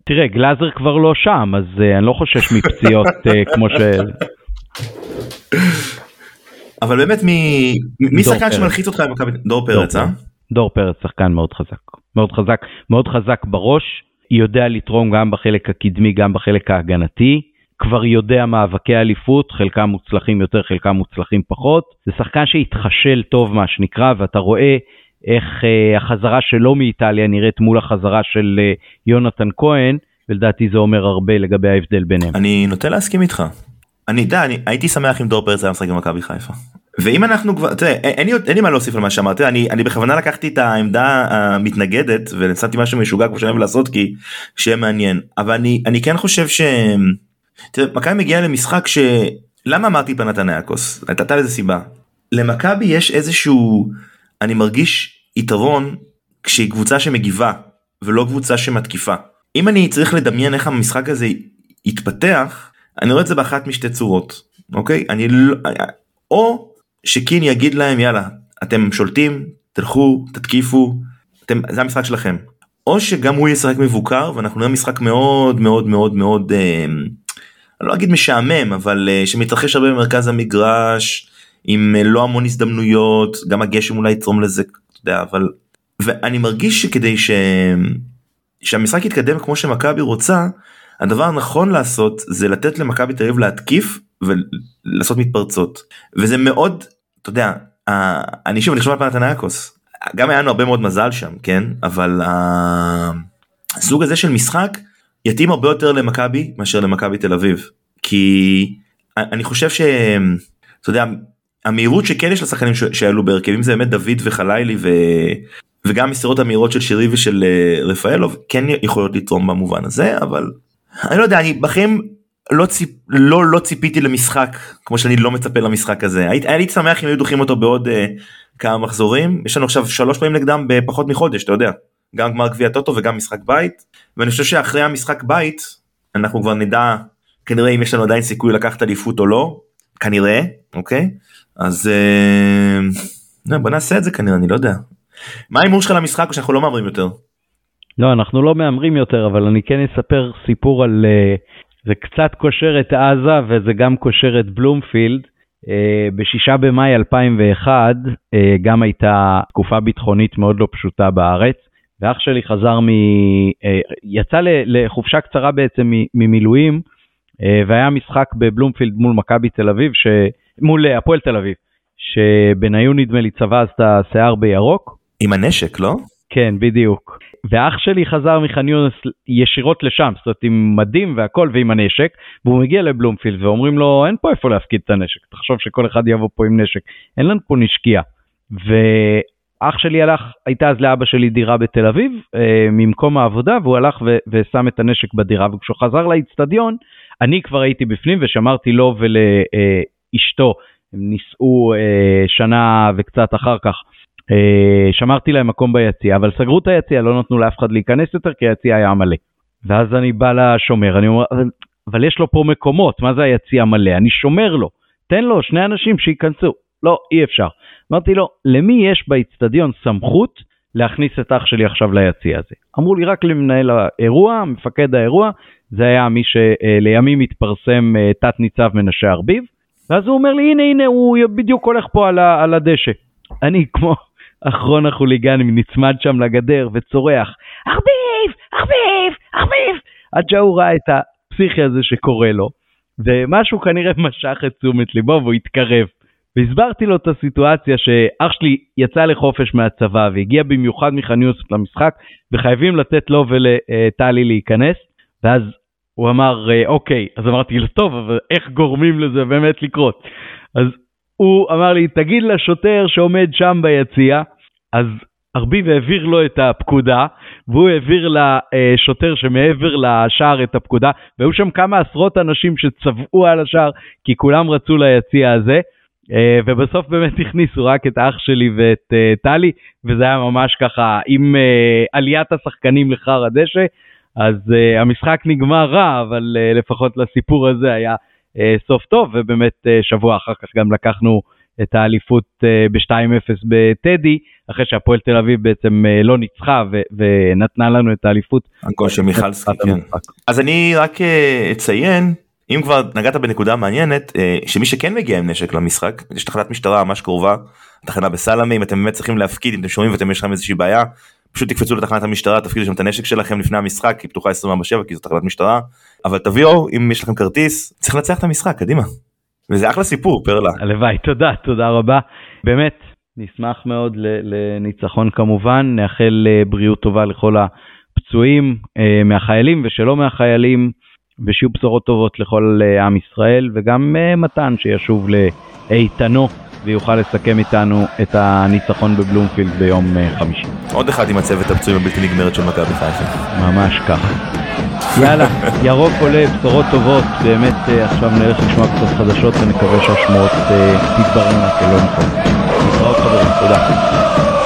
תראה, גלאזר כבר לא שם, אז uh, אני לא חושש מפציעות uh, כמו ש... אבל באמת מי, מי שחקן שמלחיץ אותך במכבי דור פרץ אה? דור פרץ שחקן מאוד חזק. מאוד חזק מאוד חזק בראש. יודע לתרום גם בחלק הקדמי גם בחלק ההגנתי. כבר יודע מאבקי אליפות חלקם מוצלחים יותר חלקם מוצלחים פחות. זה שחקן שהתחשל טוב מה שנקרא ואתה רואה איך אה, החזרה שלו מאיטליה נראית מול החזרה של אה, יונתן כהן ולדעתי זה אומר הרבה לגבי ההבדל ביניהם. אני נוטה להסכים איתך אני יודע, אני הייתי שמח אם דור פרץ היה משחק במכבי חיפה. ואם אנחנו כבר, תראה, אין לי, אין לי מה להוסיף על מה שאמרת, אני, אני בכוונה לקחתי את העמדה המתנגדת ונשאתי משהו משוגע כמו שאני אוהב לעשות כי שיהיה מעניין, אבל אני, אני כן חושב ש... תראה, מכבי מגיעה למשחק ש... למה אמרתי פנתנייקוס? הייתה לזה סיבה. למכבי יש איזשהו, אני מרגיש יתרון כשהיא קבוצה שמגיבה ולא קבוצה שמתקיפה. אם אני צריך לדמיין איך המשחק הזה יתפתח, אני רואה את זה באחת משתי צורות, אוקיי? אני לא... או שקין יגיד להם יאללה, אתם שולטים, תלכו, תתקיפו, אתם, זה המשחק שלכם. או שגם הוא ישחק מבוקר ואנחנו נראה משחק מאוד מאוד מאוד מאוד, אה, אני לא אגיד משעמם, אבל אה, שמתרחש הרבה במרכז המגרש, עם אה, לא המון הזדמנויות, גם הגשם אולי יתרום לזה, אתה יודע, אבל... ואני מרגיש שכדי ש... שהמשחק יתקדם כמו שמכבי רוצה, הדבר הנכון לעשות זה לתת למכבי תל אביב להתקיף ולעשות מתפרצות. וזה מאוד אתה יודע אני שוב אני חושב על פנתנייקוס גם היה לנו הרבה מאוד מזל שם כן? אבל הסוג הזה של משחק יתאים הרבה יותר למכבי מאשר למכבי תל אביב. כי אני חושב שאתה יודע המהירות שכן יש לשחקנים שעלו בהרכבים זה באמת דוד וחלילי ו... וגם מסירות המהירות של שירי ושל אה, רפאלוב כן יכולות לתרום במובן הזה אבל אני לא יודע, אני בחיים לא, ציפ, לא, לא ציפיתי למשחק כמו שאני לא מצפה למשחק הזה. הייתי, הייתי שמח אם היו דוחים אותו בעוד uh, כמה מחזורים. יש לנו עכשיו שלוש פעמים נגדם בפחות מחודש, אתה יודע. גם גמר גביע טוטו וגם משחק בית. ואני חושב שאחרי המשחק בית אנחנו כבר נדע כנראה אם יש לנו עדיין סיכוי לקחת אליפות או לא. כנראה, אוקיי? אז uh, בוא נעשה את זה כנראה, אני לא יודע. מה ההימור שלך למשחק או שאנחנו לא מהמרים יותר? לא, אנחנו לא מהמרים יותר, אבל אני כן אספר סיפור על... Uh, זה קצת קושר את עזה וזה גם קושר את בלומפילד. Uh, בשישה במאי 2001 uh, גם הייתה תקופה ביטחונית מאוד לא פשוטה בארץ, ואח שלי חזר מ... יצא לחופשה קצרה בעצם ממילואים, והיה משחק בבלומפילד מול מכבי תל אביב, ש... מול הפועל תל אביב, שבניון נדמה לי צבע אז את השיער בירוק. עם הנשק, לא? כן, בדיוק. ואח שלי חזר מח'אן יונס ישירות לשם, זאת אומרת עם מדים והכל ועם הנשק, והוא מגיע לבלומפילד ואומרים לו אין פה איפה להפקיד את הנשק, תחשוב שכל אחד יבוא פה עם נשק, אין לנו פה נשקייה. אח שלי הלך, הייתה אז לאבא שלי דירה בתל אביב אה, ממקום העבודה והוא הלך ו- ושם את הנשק בדירה וכשהוא חזר לאיצטדיון אני כבר הייתי בפנים ושמרתי לו ולאשתו, הם נישאו אה, שנה וקצת אחר כך, אה, שמרתי להם מקום ביציע אבל סגרו את היציע, לא נתנו לאף אחד להיכנס יותר כי היציע היה מלא. ואז אני בא לשומר, אני אומר, אבל, יש לו פה מקומות, מה זה היציע מלא? אני שומר לו, תן לו שני אנשים שייכנסו. לא, אי אפשר. אמרתי לו, למי יש באיצטדיון סמכות להכניס את אח שלי עכשיו ליציע הזה? אמרו לי, רק למנהל האירוע, מפקד האירוע, זה היה מי שלימים התפרסם אה, תת ניצב מנשה ארביב, ואז הוא אומר לי, הנה, הנה, הוא בדיוק הולך פה על, על הדשא. אני כמו אחרון החוליגנים נצמד שם לגדר וצורח, ארביב, ארביב, ארביב, עד שהוא ראה את הפסיכי הזה שקורה לו, ומשהו כנראה משך את תשומת ליבו והוא התקרב. והסברתי לו את הסיטואציה שאח שלי יצא לחופש מהצבא והגיע במיוחד מח'אן יוסף למשחק וחייבים לתת לו ולטלי להיכנס ואז הוא אמר אוקיי. אז אמרתי לו טוב אבל איך גורמים לזה באמת לקרות? אז הוא אמר לי תגיד לשוטר שעומד שם ביציע. אז ארביב העביר לו את הפקודה והוא העביר לשוטר שמעבר לשער את הפקודה והיו שם כמה עשרות אנשים שצבעו על השער כי כולם רצו ליציע הזה Uh, ובסוף באמת הכניסו רק את אח שלי ואת טלי, וזה היה ממש ככה, עם עליית השחקנים לחר הדשא, אז uh, המשחק נגמר רע, אבל uh, לפחות לסיפור הזה היה uh, סוף טוב, ובאמת uh, שבוע אחר כך גם לקחנו את האליפות uh, ב-2-0 בטדי, אחרי שהפועל תל אביב בעצם uh, לא ניצחה ו- ונתנה לנו את האליפות. הגול של מיכלסקי, כן. אז אני רק uh, אציין אם כבר נגעת בנקודה מעניינת אה, שמי שכן מגיע עם נשק למשחק יש תחנת משטרה ממש קרובה תחנה בסלאמי אם אתם באמת צריכים להפקיד אם אתם שומעים ואתם יש לכם איזושהי בעיה פשוט תקפצו לתחנת המשטרה תפקידו שם את הנשק שלכם לפני המשחק היא פתוחה 24/7 כי זו תחנת משטרה אבל תביאו אם יש לכם כרטיס צריך לנצח את המשחק קדימה. וזה אחלה סיפור פרלה. הלוואי תודה תודה רבה באמת נשמח מאוד לניצחון כמובן נאחל אה, בריאות טובה לכל הפצועים אה, מהחיילים ושלא מהחיילים. ושיהיו בשורות טובות לכל אה, עם ישראל, וגם מתן שישוב לאיתנו ויוכל לסכם איתנו את הניצחון בבלומפילד ביום אה, חמישי. עוד אחד עם הצוות הפצועים הבלתי נגמרת של מכבי חיפה. ממש ככה. יאללה, ירוק עולה, בשורות טובות, באמת עכשיו נלך לשמוע קצת חדשות ונקווה שהשמועות תתבררנה כלא נכון. נתראות חברים, תודה.